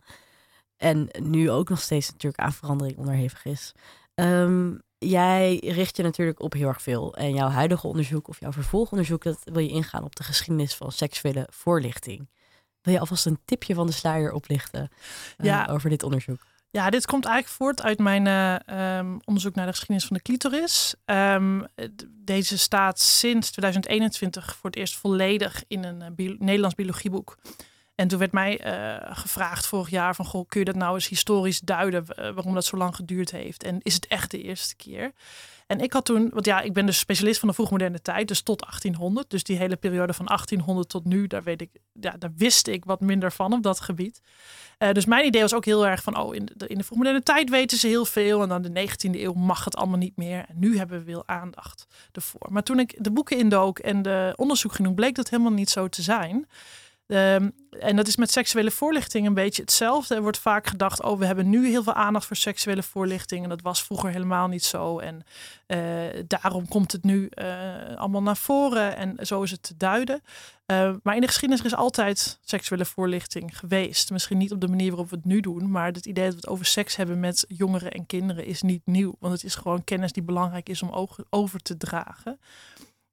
En nu ook nog steeds natuurlijk aan verandering onderhevig is. Ehm, jij richt je natuurlijk op heel erg veel. En jouw huidige onderzoek of jouw vervolgonderzoek, dat wil je ingaan op de geschiedenis van seksuele voorlichting. Wil je alvast een tipje van de sluier oplichten uh, ja. over dit onderzoek? Ja, dit komt eigenlijk voort uit mijn uh, um, onderzoek naar de geschiedenis van de clitoris. Um, deze staat sinds 2021 voor het eerst volledig in een bio Nederlands biologieboek. En toen werd mij uh, gevraagd vorig jaar van, goh, kun je dat nou eens historisch duiden waarom dat zo lang geduurd heeft? En is het echt de eerste keer? En ik had toen, want ja, ik ben dus specialist van de vroegmoderne tijd, dus tot 1800. Dus die hele periode van 1800 tot nu, daar weet ik, ja, daar wist ik wat minder van op dat gebied. Uh, dus mijn idee was ook heel erg van, oh, in de, in de vroegmoderne tijd weten ze heel veel. En dan de 19e eeuw mag het allemaal niet meer. En nu hebben we veel aandacht ervoor. Maar toen ik de boeken indook en de onderzoek ging doen, bleek dat helemaal niet zo te zijn. Um, en dat is met seksuele voorlichting een beetje hetzelfde. Er wordt vaak gedacht, oh, we hebben nu heel veel aandacht voor seksuele voorlichting. En dat was vroeger helemaal niet zo. En uh, daarom komt het nu uh, allemaal naar voren. En zo is het te duiden. Uh, maar in de geschiedenis is altijd seksuele voorlichting geweest. Misschien niet op de manier waarop we het nu doen. Maar het idee dat we het over seks hebben met jongeren en kinderen is niet nieuw. Want het is gewoon kennis die belangrijk is om over te dragen.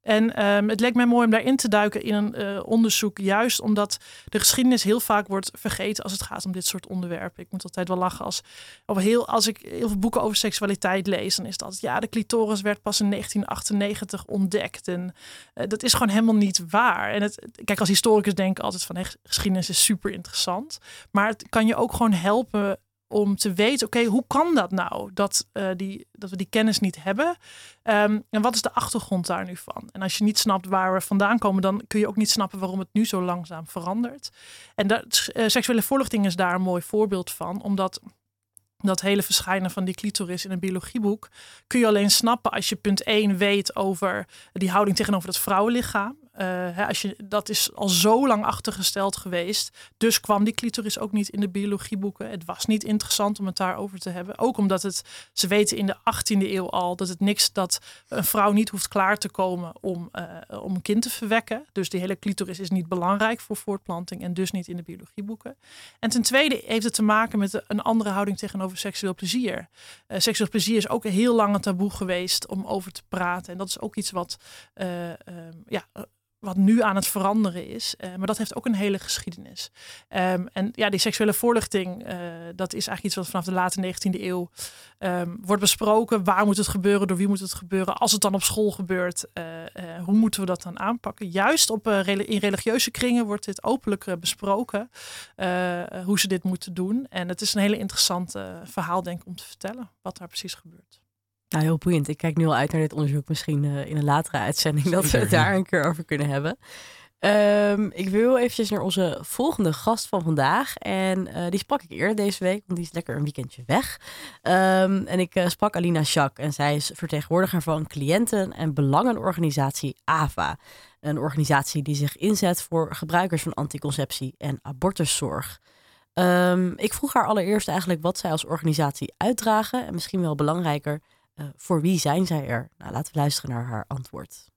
En um, het leek mij mooi om daarin te duiken in een uh, onderzoek, juist omdat de geschiedenis heel vaak wordt vergeten als het gaat om dit soort onderwerpen. Ik moet altijd wel lachen als, of heel, als ik heel veel boeken over seksualiteit lees, dan is dat ja, de clitoris werd pas in 1998 ontdekt. En uh, dat is gewoon helemaal niet waar. En het, kijk, als historicus denk ik altijd van geschiedenis is super interessant, maar het kan je ook gewoon helpen om te weten, oké, hoe kan dat nou dat, uh, die, dat we die kennis niet hebben? Um, en wat is de achtergrond daar nu van? En als je niet snapt waar we vandaan komen, dan kun je ook niet snappen waarom het nu zo langzaam verandert. En dat, uh, seksuele voorlichting is daar een mooi voorbeeld van, omdat dat hele verschijnen van die clitoris in een biologieboek kun je alleen snappen als je punt 1 weet over die houding tegenover het vrouwenlichaam. Uh, hè, als je, dat is al zo lang achtergesteld geweest. Dus kwam die clitoris ook niet in de biologieboeken. Het was niet interessant om het daarover te hebben. Ook omdat het, ze weten in de 18e eeuw al dat het niks dat een vrouw niet hoeft klaar te komen om, uh, om een kind te verwekken. Dus die hele clitoris is niet belangrijk voor voortplanting en dus niet in de biologieboeken. En ten tweede heeft het te maken met een andere houding tegenover seksueel plezier. Uh, seksueel plezier is ook heel lang een taboe geweest om over te praten. En dat is ook iets wat ja, wat nu aan het veranderen is. Uh, maar dat heeft ook een hele geschiedenis. Um, en ja, die seksuele voorlichting, uh, dat is eigenlijk iets wat vanaf de late 19e eeuw um, wordt besproken. Waar moet het gebeuren? Door wie moet het gebeuren? Als het dan op school gebeurt, uh, hoe moeten we dat dan aanpakken? Juist op, in religieuze kringen wordt dit openlijk besproken. hoe ze dit moeten doen. En het is een hele interessante verhaal, denk ik, om te vertellen wat daar precies gebeurt. Nou, heel boeiend. Ik kijk nu al uit naar dit onderzoek. Misschien uh, in een latere uitzending dat we het daar een keer over kunnen hebben. Um, ik wil eventjes naar onze volgende gast van vandaag. En uh, die sprak ik eerder deze week, want die is lekker een weekendje weg. Um, en ik uh, sprak Alina Schack en zij is vertegenwoordiger van cliënten- en belangenorganisatie AVA. Een organisatie die zich inzet voor gebruikers van anticonceptie en abortuszorg. Um, ik vroeg haar allereerst eigenlijk wat zij als organisatie uitdragen. En misschien wel belangrijker, uh, voor wie zijn zij er? Nou, laten we luisteren naar haar antwoord.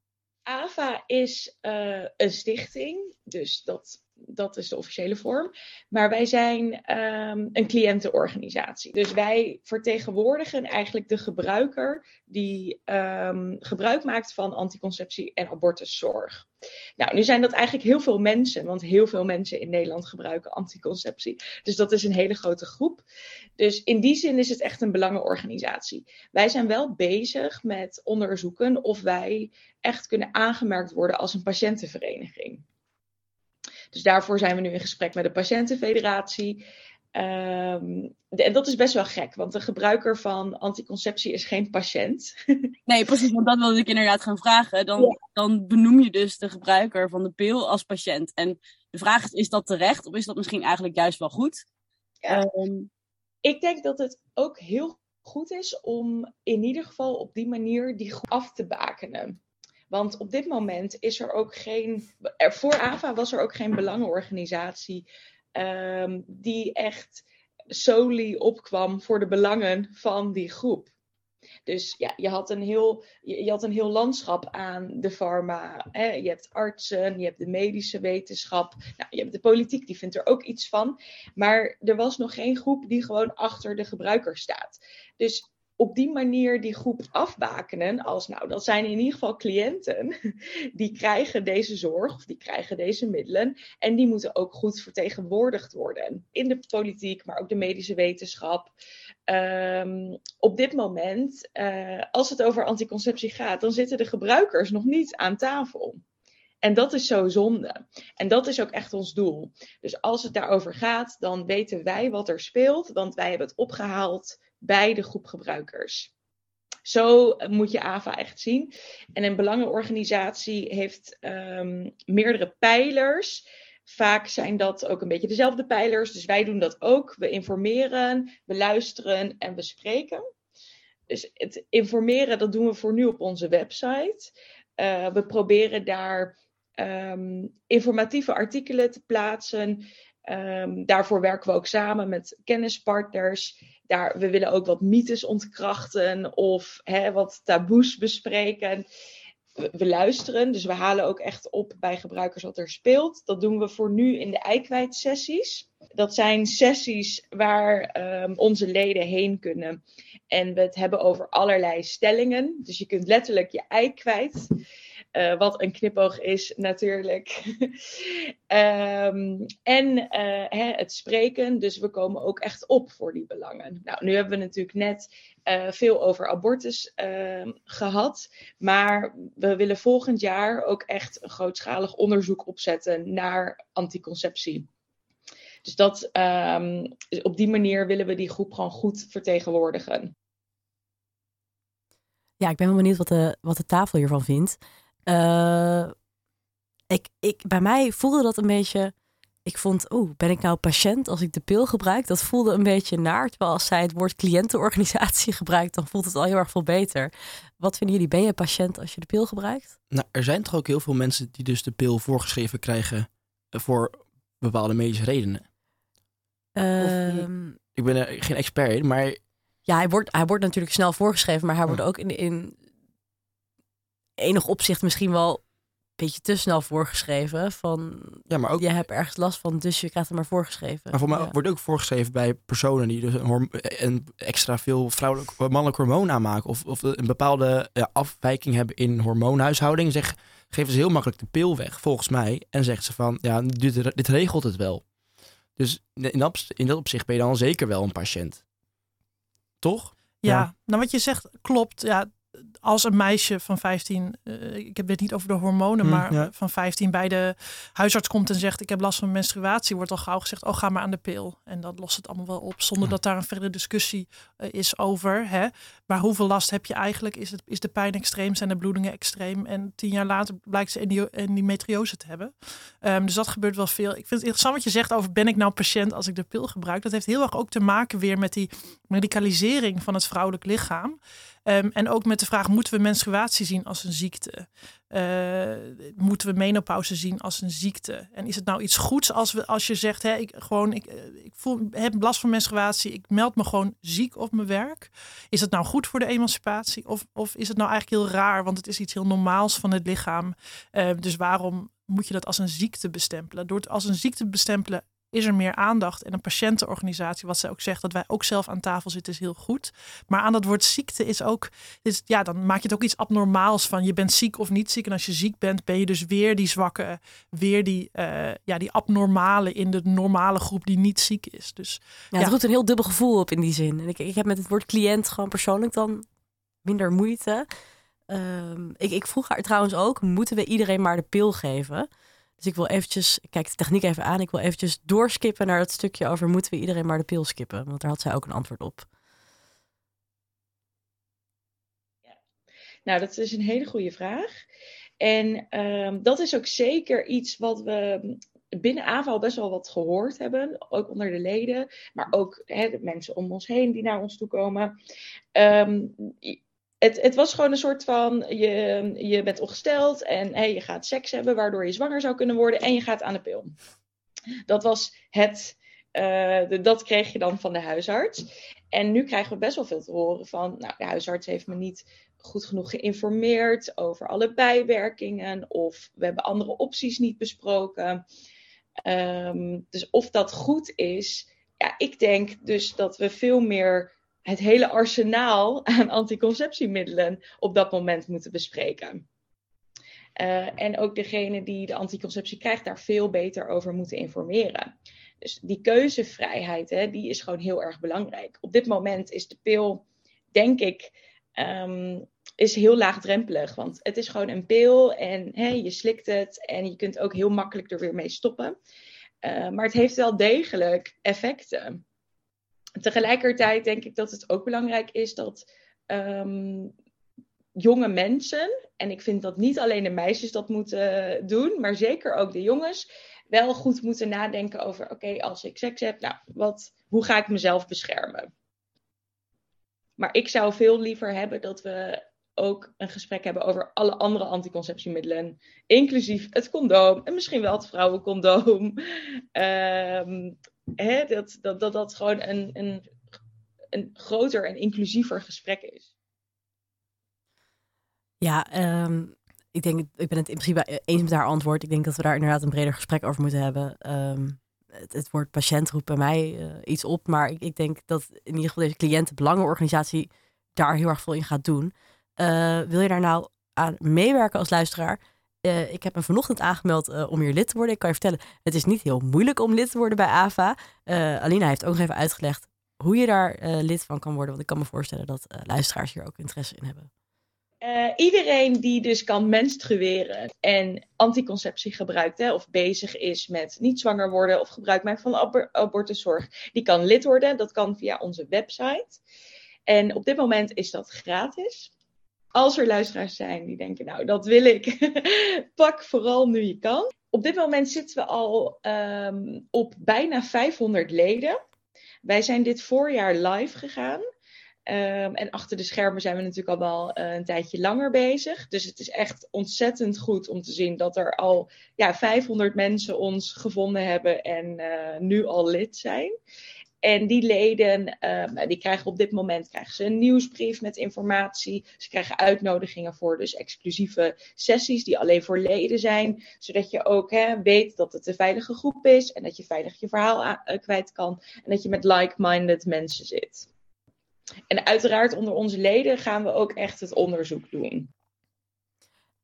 AVA is uh, een stichting, dus dat dat is de officiële vorm. Maar wij zijn ehm, een cliëntenorganisatie. Dus wij vertegenwoordigen eigenlijk de gebruiker die um, gebruik maakt van anticonceptie en abortuszorg. Nou, nu zijn dat eigenlijk heel veel mensen, want heel veel mensen in Nederland gebruiken anticonceptie. Dus dat is een hele grote groep. Dus in die zin is het echt een belangenorganisatie. Wij zijn wel bezig met onderzoeken of wij echt kunnen aangemerkt worden als een patiëntenvereniging. Dus daarvoor zijn we nu in gesprek met de Patiëntenfederatie. Um, en dat is best wel gek, want de gebruiker van anticonceptie is geen patiënt. Nee, precies, want dat wilde ik inderdaad gaan vragen. Dan, dan benoem je dus de gebruiker van de pil als patiënt. En de vraag is, is dat terecht of is dat misschien eigenlijk juist wel goed? Ja. Um, ik denk dat het ook heel goed is om in ieder geval op die manier die groep af te bakenen. Want op dit moment is er ook geen. Er, voor AVA was er ook geen belangenorganisatie um, die echt solely opkwam voor de belangen van die groep. Dus ja, je had een heel, je, had een heel landschap aan de pharma. Hè? Je hebt artsen, je hebt de medische wetenschap. Nou, je hebt de politiek, die vindt er ook iets van. Maar er was nog geen groep die gewoon achter de gebruiker staat. Dus op die manier die groep afbakenen als, nou, dat zijn in ieder geval cliënten, die krijgen deze zorg of die krijgen deze middelen en die moeten ook goed vertegenwoordigd worden in de politiek, maar ook de medische wetenschap. Um, op dit moment, uh, als het over anticonceptie gaat, dan zitten de gebruikers nog niet aan tafel. En dat is zo zonde. En dat is ook echt ons doel. Dus als het daarover gaat, dan weten wij wat er speelt, want wij hebben het opgehaald bij de groep gebruikers. Zo moet je AVA echt zien. En een belangenorganisatie heeft um, meerdere pijlers. Vaak zijn dat ook een beetje dezelfde pijlers. Dus wij doen dat ook. We informeren, we luisteren en we spreken. Dus het informeren, dat doen we voor nu op onze website. Uh, we proberen daar um, informatieve artikelen te plaatsen. Um, daarvoor werken we ook samen met kennispartners daar, we willen ook wat mythes ontkrachten of hè, wat taboes bespreken. We, luisteren, dus we halen ook echt op bij gebruikers wat er speelt. Dat doen we voor nu in de eikwijt-sessies. Dat zijn sessies waar um, onze leden heen kunnen. En we het hebben over allerlei stellingen. Dus je kunt letterlijk je ei kwijt. Uh, wat een knipoog is natuurlijk. um, en uh, hè, het spreken. Dus we komen ook echt op voor die belangen. Nou, nu hebben we natuurlijk net uh, veel over abortus ehm, gehad. Maar we willen volgend jaar ook echt een grootschalig onderzoek opzetten naar anticonceptie. Dus dat, um, op die manier willen we die groep gewoon goed vertegenwoordigen. Ja, ik ben wel benieuwd wat de, wat de tafel hiervan vindt. Uh, ik, ik, bij mij voelde dat een beetje. Ik vond, oeh, ben ik nou patiënt als ik de pil gebruik? Dat voelde een beetje naar. Terwijl als zij het woord cliëntenorganisatie gebruikt, dan voelt het al heel erg veel beter. Wat vinden jullie? Ben je patiënt als je de pil gebruikt? Nou, er zijn toch ook heel veel mensen die dus de pil voorgeschreven krijgen eh, voor bepaalde medische redenen. Um, ik ben er geen expert in, maar. Ja, hij wordt, hij wordt natuurlijk snel voorgeschreven, maar hij wordt ook in, in enig opzicht misschien wel een beetje te snel voorgeschreven. Van ja, maar ook, je hebt ergens last van, dus je krijgt het maar voorgeschreven. Maar voor mij ja. wordt ook voorgeschreven bij personen die dus een, een extra veel vrouwelijk mannelijk hormoon aanmaken. Of, of een bepaalde ja, afwijking hebben in hormoonhuishouding. Zeg, geven ze heel makkelijk de pil weg, volgens mij. En zeggen ze van, ja, dit, dit regelt het wel. Dus in dat, in dat opzicht ben je dan zeker wel een patiënt. Toch? Ja, ja. nou wat je zegt klopt. Ja, als een meisje van 15, uh, ik heb het niet over de hormonen, Mm, maar ja. van 15 bij de huisarts komt en zegt ik heb last van menstruatie, wordt al gauw gezegd, oh ga maar aan de pil. En dat lost het allemaal wel op, zonder dat daar een verdere discussie uh, is over. Hè? Maar hoeveel last heb je eigenlijk? Is, het, is de pijn extreem? Zijn de bloedingen extreem? En tien jaar later blijkt ze endometriose te hebben. Um, dus dat gebeurt wel veel. Ik vind het interessant wat je zegt over ben ik nou patiënt als ik de pil gebruik. Dat heeft heel erg ook te maken weer met die medicalisering van het vrouwelijk lichaam. Um, en ook met de vraag, moeten we menstruatie zien als een ziekte? Uh, moeten we menopauze zien als een ziekte? En is het nou iets goeds als, we, als je zegt, hè, ik, gewoon, ik, ik voel, heb last van menstruatie, ik meld me gewoon ziek op mijn werk? Is het nou goed voor de emancipatie? Of, of is het nou eigenlijk heel raar, want het is iets heel normaals van het lichaam? Uh, dus waarom moet je dat als een ziekte bestempelen. Door het als een ziekte te bestempelen is er meer aandacht. En een patiëntenorganisatie, wat zij ook zegt, dat wij ook zelf aan tafel zitten, is heel goed. Maar aan dat woord ziekte is ook, is, ja, dan maak je het ook iets abnormaals van. Je bent ziek of niet ziek. En als je ziek bent, ben je dus weer die zwakke, weer die, uh, ja, die abnormale in de normale groep die niet ziek is. Dus, ja, het roept een heel dubbel gevoel op in die zin. En ik, ik heb met het woord cliënt gewoon persoonlijk dan minder moeite. Um, ik, ik vroeg haar trouwens ook, moeten we iedereen maar de pil geven? Dus ik wil eventjes, ik kijk de techniek even aan, ik wil eventjes doorskippen naar het stukje over moeten we iedereen maar de pil skippen? Want daar had zij ook een antwoord op. Ja. Nou, dat is een hele goede vraag. En um, dat is ook zeker iets wat we binnen AVA al best wel wat gehoord hebben, ook onder de leden, maar ook de mensen om ons heen die naar ons toe komen. Um, het, het, was gewoon een soort van, je, je bent ongesteld en je gaat seks hebben waardoor je zwanger zou kunnen worden en je gaat aan de pil. Dat was het, de, dat kreeg je dan van de huisarts. En nu krijgen we best wel veel te horen van, nou de huisarts heeft me niet goed genoeg geïnformeerd over alle bijwerkingen of we hebben andere opties niet besproken. Um, dus of dat goed is, ja, ik denk dus dat we veel meer het hele arsenaal aan anticonceptiemiddelen op dat moment moeten bespreken. Uh, en ook degene die de anticonceptie krijgt, daar veel beter over moeten informeren. Dus die keuzevrijheid, hè, die is gewoon heel erg belangrijk. Op dit moment is de pil, denk ik, um, is heel laagdrempelig. Want het is gewoon een pil en hè, je slikt het en je kunt ook heel makkelijk er weer mee stoppen. Uh, maar het heeft wel degelijk effecten. Tegelijkertijd denk ik dat het ook belangrijk is dat um, jonge mensen, en ik vind dat niet alleen de meisjes dat moeten doen, maar zeker ook de jongens, wel goed moeten nadenken over: oké, als ik seks heb, nou, wat, hoe ga ik mezelf beschermen? Maar ik zou veel liever hebben dat we ook een gesprek hebben over alle andere anticonceptiemiddelen, inclusief het condoom en misschien wel het vrouwencondoom. Um, hè, dat, dat, dat dat gewoon een, een, een groter en inclusiever gesprek is. Ja, um, ik denk, ik ben het in principe eens met haar antwoord. Ik denk dat we daar inderdaad een breder gesprek over moeten hebben. Um, het, woord patiënt roept bij mij uh, iets op, maar ik, ik, denk dat in ieder geval deze cliëntenbelangenorganisatie daar heel erg veel in gaat doen. Uh, wil je daar nou aan meewerken als luisteraar? Uh, ik heb me vanochtend aangemeld uh, om hier lid te worden. Ik kan je vertellen, het is niet heel moeilijk om lid te worden bij AVA. Alina heeft ook nog even uitgelegd hoe je daar lid van kan worden. Want ik kan me voorstellen dat luisteraars hier ook interesse in hebben. iedereen die dus kan menstrueren en anticonceptie gebruikt hè, of bezig is met niet zwanger worden of gebruik maken van abor abortuszorg, die kan lid worden. Dat kan via onze website. En op dit moment is dat gratis als er luisteraars zijn die denken, nou, dat wil ik, pak vooral nu je kan. Op dit moment zitten we al um, op bijna 500 leden. Wij zijn dit voorjaar live gegaan. Um, en achter de schermen zijn we natuurlijk al wel uh, een tijdje langer bezig. Dus het is echt ontzettend goed om te zien dat er al ja, 500 mensen ons gevonden hebben en uh, nu al lid zijn. En die leden, um, die krijgen op dit moment krijgen ze een nieuwsbrief met informatie. Ze krijgen uitnodigingen voor dus exclusieve sessies die alleen voor leden zijn. Zodat je ook weet dat het een veilige groep is en dat je veilig je verhaal uh, kwijt kan. En dat je met like-minded mensen zit. En uiteraard onder onze leden gaan we ook echt het onderzoek doen.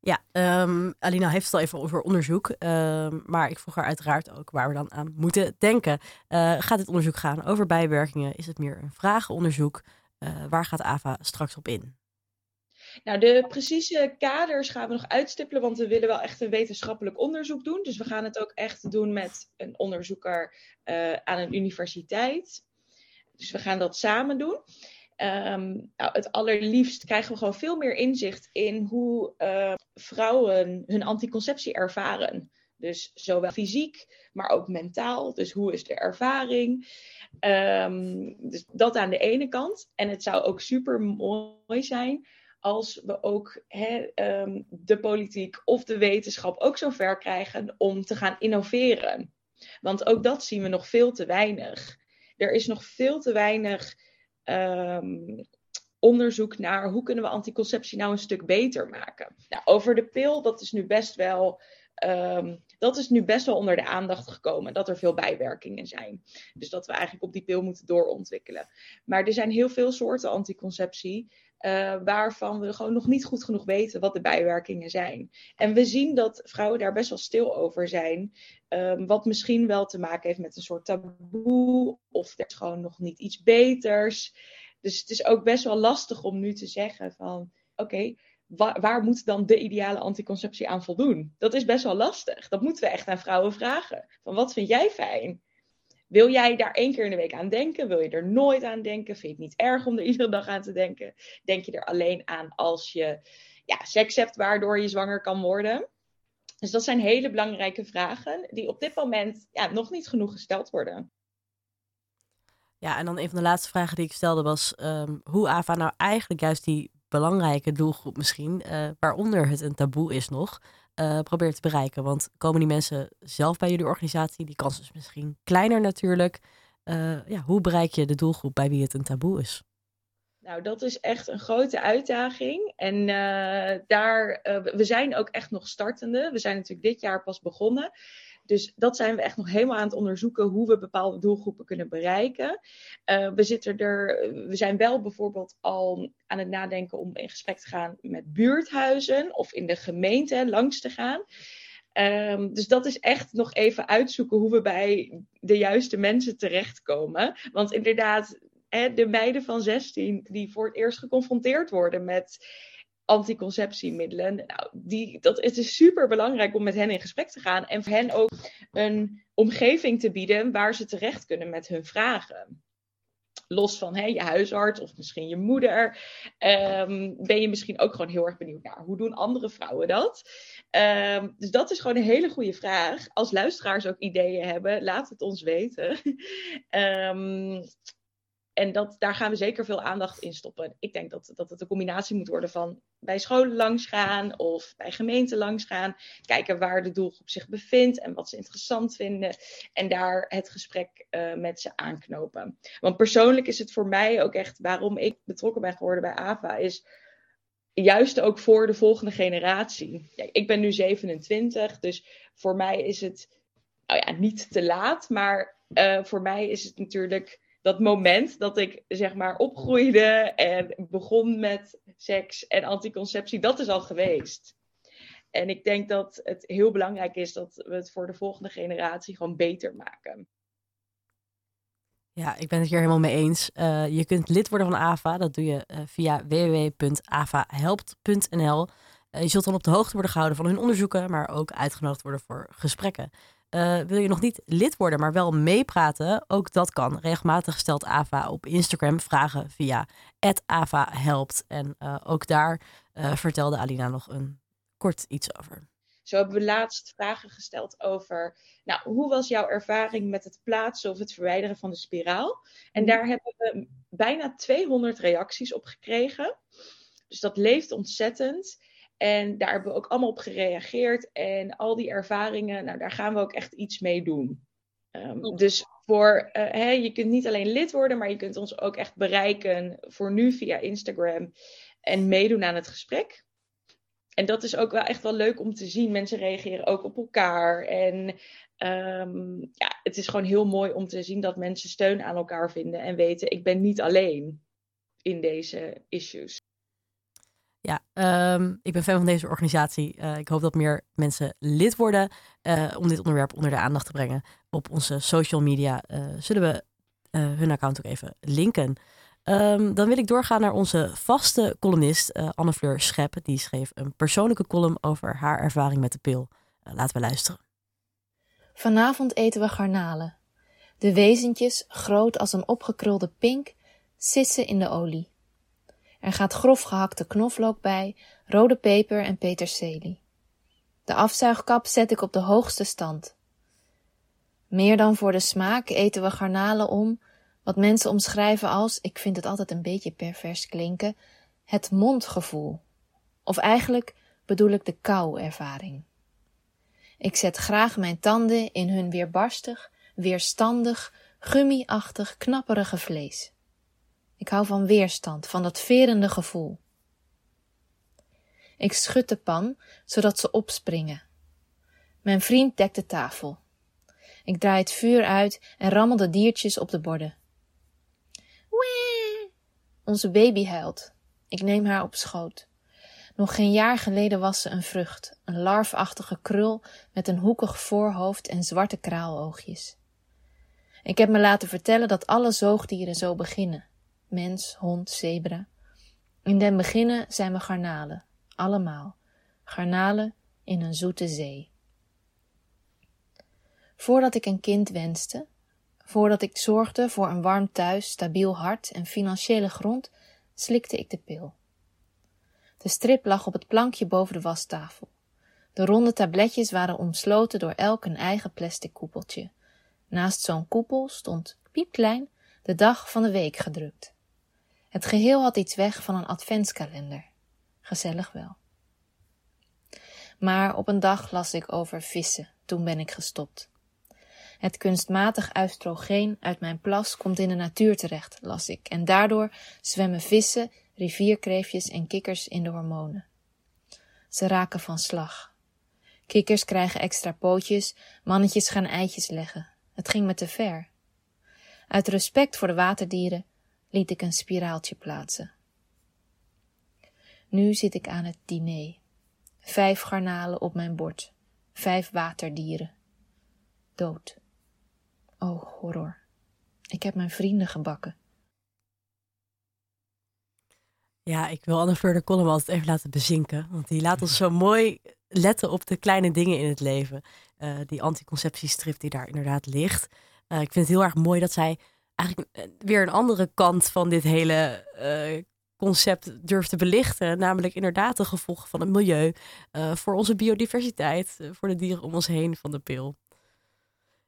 Ja, um, Alina heeft het al even over onderzoek. Um, maar ik vroeg haar uiteraard ook waar we dan aan moeten denken. Uh, gaat dit onderzoek gaan over bijwerkingen? Is het meer een vragenonderzoek? Uh, waar gaat AVA straks op in? Nou, de precieze kaders gaan we nog uitstippelen, want we willen wel echt een wetenschappelijk onderzoek doen. Dus we gaan het ook echt doen met een onderzoeker uh, aan een universiteit. Dus we gaan dat samen doen. Um, nou, het allerliefst krijgen we gewoon veel meer inzicht in hoe uh, vrouwen hun anticonceptie ervaren. Dus zowel fysiek, maar ook mentaal. Dus hoe is de ervaring? Um, dus dat aan de ene kant. En het zou ook super mooi zijn als we ook he, um, de politiek of de wetenschap ook zover krijgen om te gaan innoveren. Want ook dat zien we nog veel te weinig. Er is nog veel te weinig um, onderzoek naar hoe kunnen we anticonceptie nou een stuk beter maken. Nou, over de pil, dat is nu best wel Ehm, dat is nu best wel onder de aandacht gekomen, dat er veel bijwerkingen zijn. Dus dat we eigenlijk op die pil moeten doorontwikkelen. Maar er zijn heel veel soorten anticonceptie. Uh, waarvan we gewoon nog niet goed genoeg weten wat de bijwerkingen zijn. En we zien dat vrouwen daar best wel stil over zijn. Um, wat misschien wel te maken heeft met een soort taboe. Of er is gewoon nog niet iets beters. Dus het is ook best wel lastig om nu te zeggen van oké, waar, moet dan de ideale anticonceptie aan voldoen? Dat is best wel lastig. Dat moeten we echt aan vrouwen vragen. Van wat vind jij fijn? Wil jij daar één keer in de week aan denken? Wil je er nooit aan denken? Vind je het niet erg om er iedere dag aan te denken? Denk je er alleen aan als je ja, seks hebt waardoor je zwanger kan worden? Dus dat zijn hele belangrijke vragen die op dit moment ja, nog niet genoeg gesteld worden. Ja, en dan een van de laatste vragen die ik stelde was um, hoe AVA nou eigenlijk juist die belangrijke doelgroep misschien, uh, waaronder het een taboe is nog, uh, probeert te bereiken. Want komen die mensen zelf bij jullie organisatie? Die kans is misschien kleiner natuurlijk. Uh, ja, hoe bereik je de doelgroep bij wie het een taboe is? Nou, dat is echt een grote uitdaging. En uh, daar, we zijn ook echt nog startende. We zijn natuurlijk dit jaar pas begonnen. Dus dat zijn we echt nog helemaal aan het onderzoeken hoe we bepaalde doelgroepen kunnen bereiken. Uh, we, zitten er, we zijn wel bijvoorbeeld al aan het nadenken om in gesprek te gaan met buurthuizen of in de gemeente langs te gaan. Um, dus dat is echt nog even uitzoeken hoe we bij de juiste mensen terechtkomen. Want inderdaad, de meiden van 16 die voor het eerst geconfronteerd worden met anticonceptiemiddelen. Nou, die, dat, het is super belangrijk om met hen in gesprek te gaan en voor hen ook een omgeving te bieden waar ze terecht kunnen met hun vragen. Los van hey, je huisarts of misschien je moeder, um, ben je misschien ook gewoon heel erg benieuwd naar hoe doen andere vrouwen dat. Um, dus dat is gewoon een hele goede vraag. Als luisteraars ook ideeën hebben, laat het ons weten. um, en dat, daar gaan we zeker veel aandacht in stoppen. Ik denk dat, dat het een combinatie moet worden van bij scholen langs gaan of bij gemeenten langs gaan. Kijken waar de doelgroep zich bevindt en wat ze interessant vinden. En daar het gesprek uh, met ze aanknopen. Want persoonlijk is het voor mij ook echt waarom ik betrokken ben geworden bij AVA. Is juist ook voor de volgende generatie. Ik ben nu 27, dus voor mij is het nou ja, niet te laat. Maar uh, voor mij is het natuurlijk dat moment dat ik zeg maar opgroeide en begon met seks en anticonceptie, dat is al geweest. En ik denk dat het heel belangrijk is dat we het voor de volgende generatie gewoon beter maken. Ja, ik ben het hier helemaal mee eens. Uh, je kunt lid worden van AVA. Dat doe je uh, via www.avahelpt.nl. Eh, je zult dan op de hoogte worden gehouden van hun onderzoeken, maar ook uitgenodigd worden voor gesprekken. Uh, wil je nog niet lid worden, maar wel meepraten? Ook dat kan. Regelmatig stelt AVA op Instagram vragen via AVA helpt. En uh, ook daar uh, vertelde Alina nog een kort iets over. Zo hebben we laatst vragen gesteld over, nou, hoe was jouw ervaring met het plaatsen of het verwijderen van de spiraal? En mhm. daar hebben we bijna 200 reacties op gekregen. Dus dat leeft ontzettend. En daar hebben we ook allemaal op gereageerd. En al die ervaringen, nou, daar gaan we ook echt iets mee doen. Um, dus voor, uh, hè, je kunt niet alleen lid worden, maar je kunt ons ook echt bereiken voor nu via Instagram en meedoen aan het gesprek. En dat is ook wel echt wel leuk om te zien. Mensen reageren ook op elkaar. En um, ja, het is gewoon heel mooi om te zien dat mensen steun aan elkaar vinden en weten, ik ben niet alleen in deze issues. Ja, um, ik ben fan van deze organisatie. Uh, ik hoop dat meer mensen lid worden uh, om dit onderwerp onder de aandacht te brengen. Op onze social media uh, zullen we hun account ook even linken. Um, dan wil ik doorgaan naar onze vaste columnist Anne-Fleur Schep. Die schreef een persoonlijke column over haar ervaring met de pil. laten we luisteren. Vanavond eten we garnalen. De wezentjes, groot als een opgekrulde pink, sissen in de olie. Er gaat grof gehakte knoflook bij, rode peper en peterselie. De afzuigkap zet ik op de hoogste stand. Meer dan voor de smaak eten we garnalen om, wat mensen omschrijven als, ik vind het altijd een beetje pervers klinken, het mondgevoel. Of eigenlijk bedoel ik de kou-ervaring. Ik zet graag mijn tanden in hun weerbarstig, weerstandig, gummiachtig, knapperige vlees. Ik hou van weerstand, van dat verende gevoel. Ik schud de pan, zodat ze opspringen. Mijn vriend dekt de tafel. Ik draai het vuur uit en rammel de diertjes op de borden. Wee! Onze baby huilt. Ik neem haar op schoot. Nog geen jaar geleden was ze een vrucht, een larfachtige krul met een hoekig voorhoofd en zwarte kraaloogjes. Ik heb me laten vertellen dat alle zoogdieren zo beginnen: mens, hond, zebra. In den beginnen zijn we garnalen, allemaal. Garnalen in een zoete zee. Voordat ik een kind wenste, voordat ik zorgde voor een warm thuis, stabiel hart en financiële grond, slikte ik de pil. De strip lag op het plankje boven de wastafel. De ronde tabletjes waren omsloten door elk een eigen plastic koepeltje. Naast zo'n koepel stond, piepklein, de dag van de week gedrukt. Het geheel had iets weg van een adventskalender. Gezellig wel. Maar op een dag las ik over vissen. Toen ben ik gestopt. Het kunstmatig oestrogeen uit mijn plas komt in de natuur terecht, las ik, en daardoor zwemmen vissen, rivierkreefjes en kikkers in de hormonen. Ze raken van slag. Kikkers krijgen extra pootjes, mannetjes gaan eitjes leggen. Het ging me te ver. Uit respect voor de waterdieren liet ik een spiraaltje plaatsen. Nu zit ik aan het diner. Vijf garnalen op mijn bord. Vijf waterdieren. Dood. Oh, horror. Ik heb mijn vrienden gebakken. Ja, ik wil Anne Fleur de altijd even laten bezinken. Want die laat ons zo mooi letten op de kleine dingen in het leven. Uh, die anticonceptiestrip die daar inderdaad ligt. Uh, ik vind het heel erg mooi dat zij eigenlijk eh, weer een andere kant van dit hele uh, concept durft te belichten. Namelijk inderdaad de gevolgen van het milieu. voor onze biodiversiteit. voor de dieren om ons heen van de pil.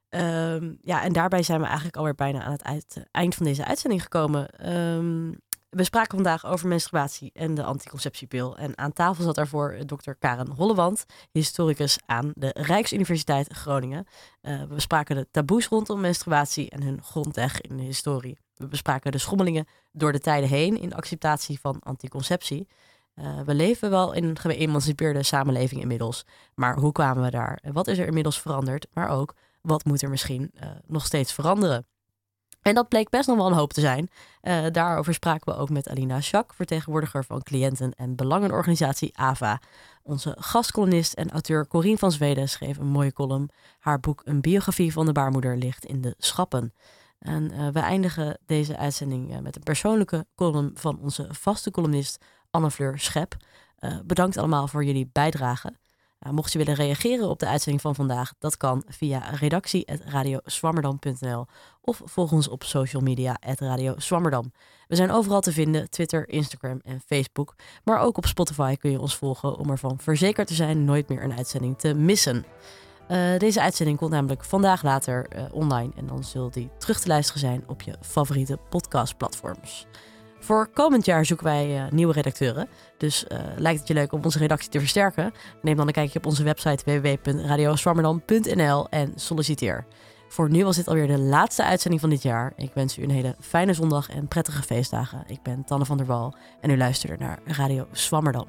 Um, ja, en daarbij zijn we eigenlijk alweer bijna aan het eind van deze uitzending gekomen. Um, we spraken vandaag over menstruatie en de anticonceptiepil. En aan tafel zat daarvoor dokter Karen Hollewand, historicus aan de Rijksuniversiteit Groningen. Uh, we bespraken de taboes rondom menstruatie en hun grondleg in de historie. We bespraken de schommelingen door de tijden heen in de acceptatie van anticonceptie. Uh, we leven wel in een geëmancipeerde samenleving inmiddels. Maar hoe kwamen we daar? Wat is er inmiddels veranderd? Maar ook, wat moet er misschien nog steeds veranderen? En dat bleek best nog wel een hoop te zijn. Uh, daarover spraken we ook met Alina Schak, vertegenwoordiger van cliënten- en belangenorganisatie AVA. Onze gastcolumnist en auteur Corien van Zweden schreef een mooie column. Haar boek Een biografie van de baarmoeder ligt in de schappen. En uh, we eindigen deze uitzending uh, met een persoonlijke column van onze vaste columnist Anne-Fleur Schep. bedankt allemaal voor jullie bijdrage. Nou, mocht je willen reageren op de uitzending van vandaag, dat kan via redactie.radioswammerdam.nl of volg ons op social media Radio Swammerdam. We zijn overal te vinden, Twitter, Instagram en Facebook. Maar ook op Spotify kun je ons volgen om ervan verzekerd te zijn nooit meer een uitzending te missen. Uh, deze uitzending komt namelijk vandaag later uh, online en dan zult die terug te luisteren zijn op je favoriete podcastplatforms. Voor komend jaar zoeken wij uh, nieuwe redacteuren. Dus uh, lijkt het je leuk om onze redactie te versterken? Neem dan een kijkje op onze website www.radioswarmerdam.nl en solliciteer. Voor nu was dit alweer de laatste uitzending van dit jaar. Ik wens u een hele fijne zondag en prettige feestdagen. Ik ben Tanne van der Wal en u luistert naar Radio Swammerdam.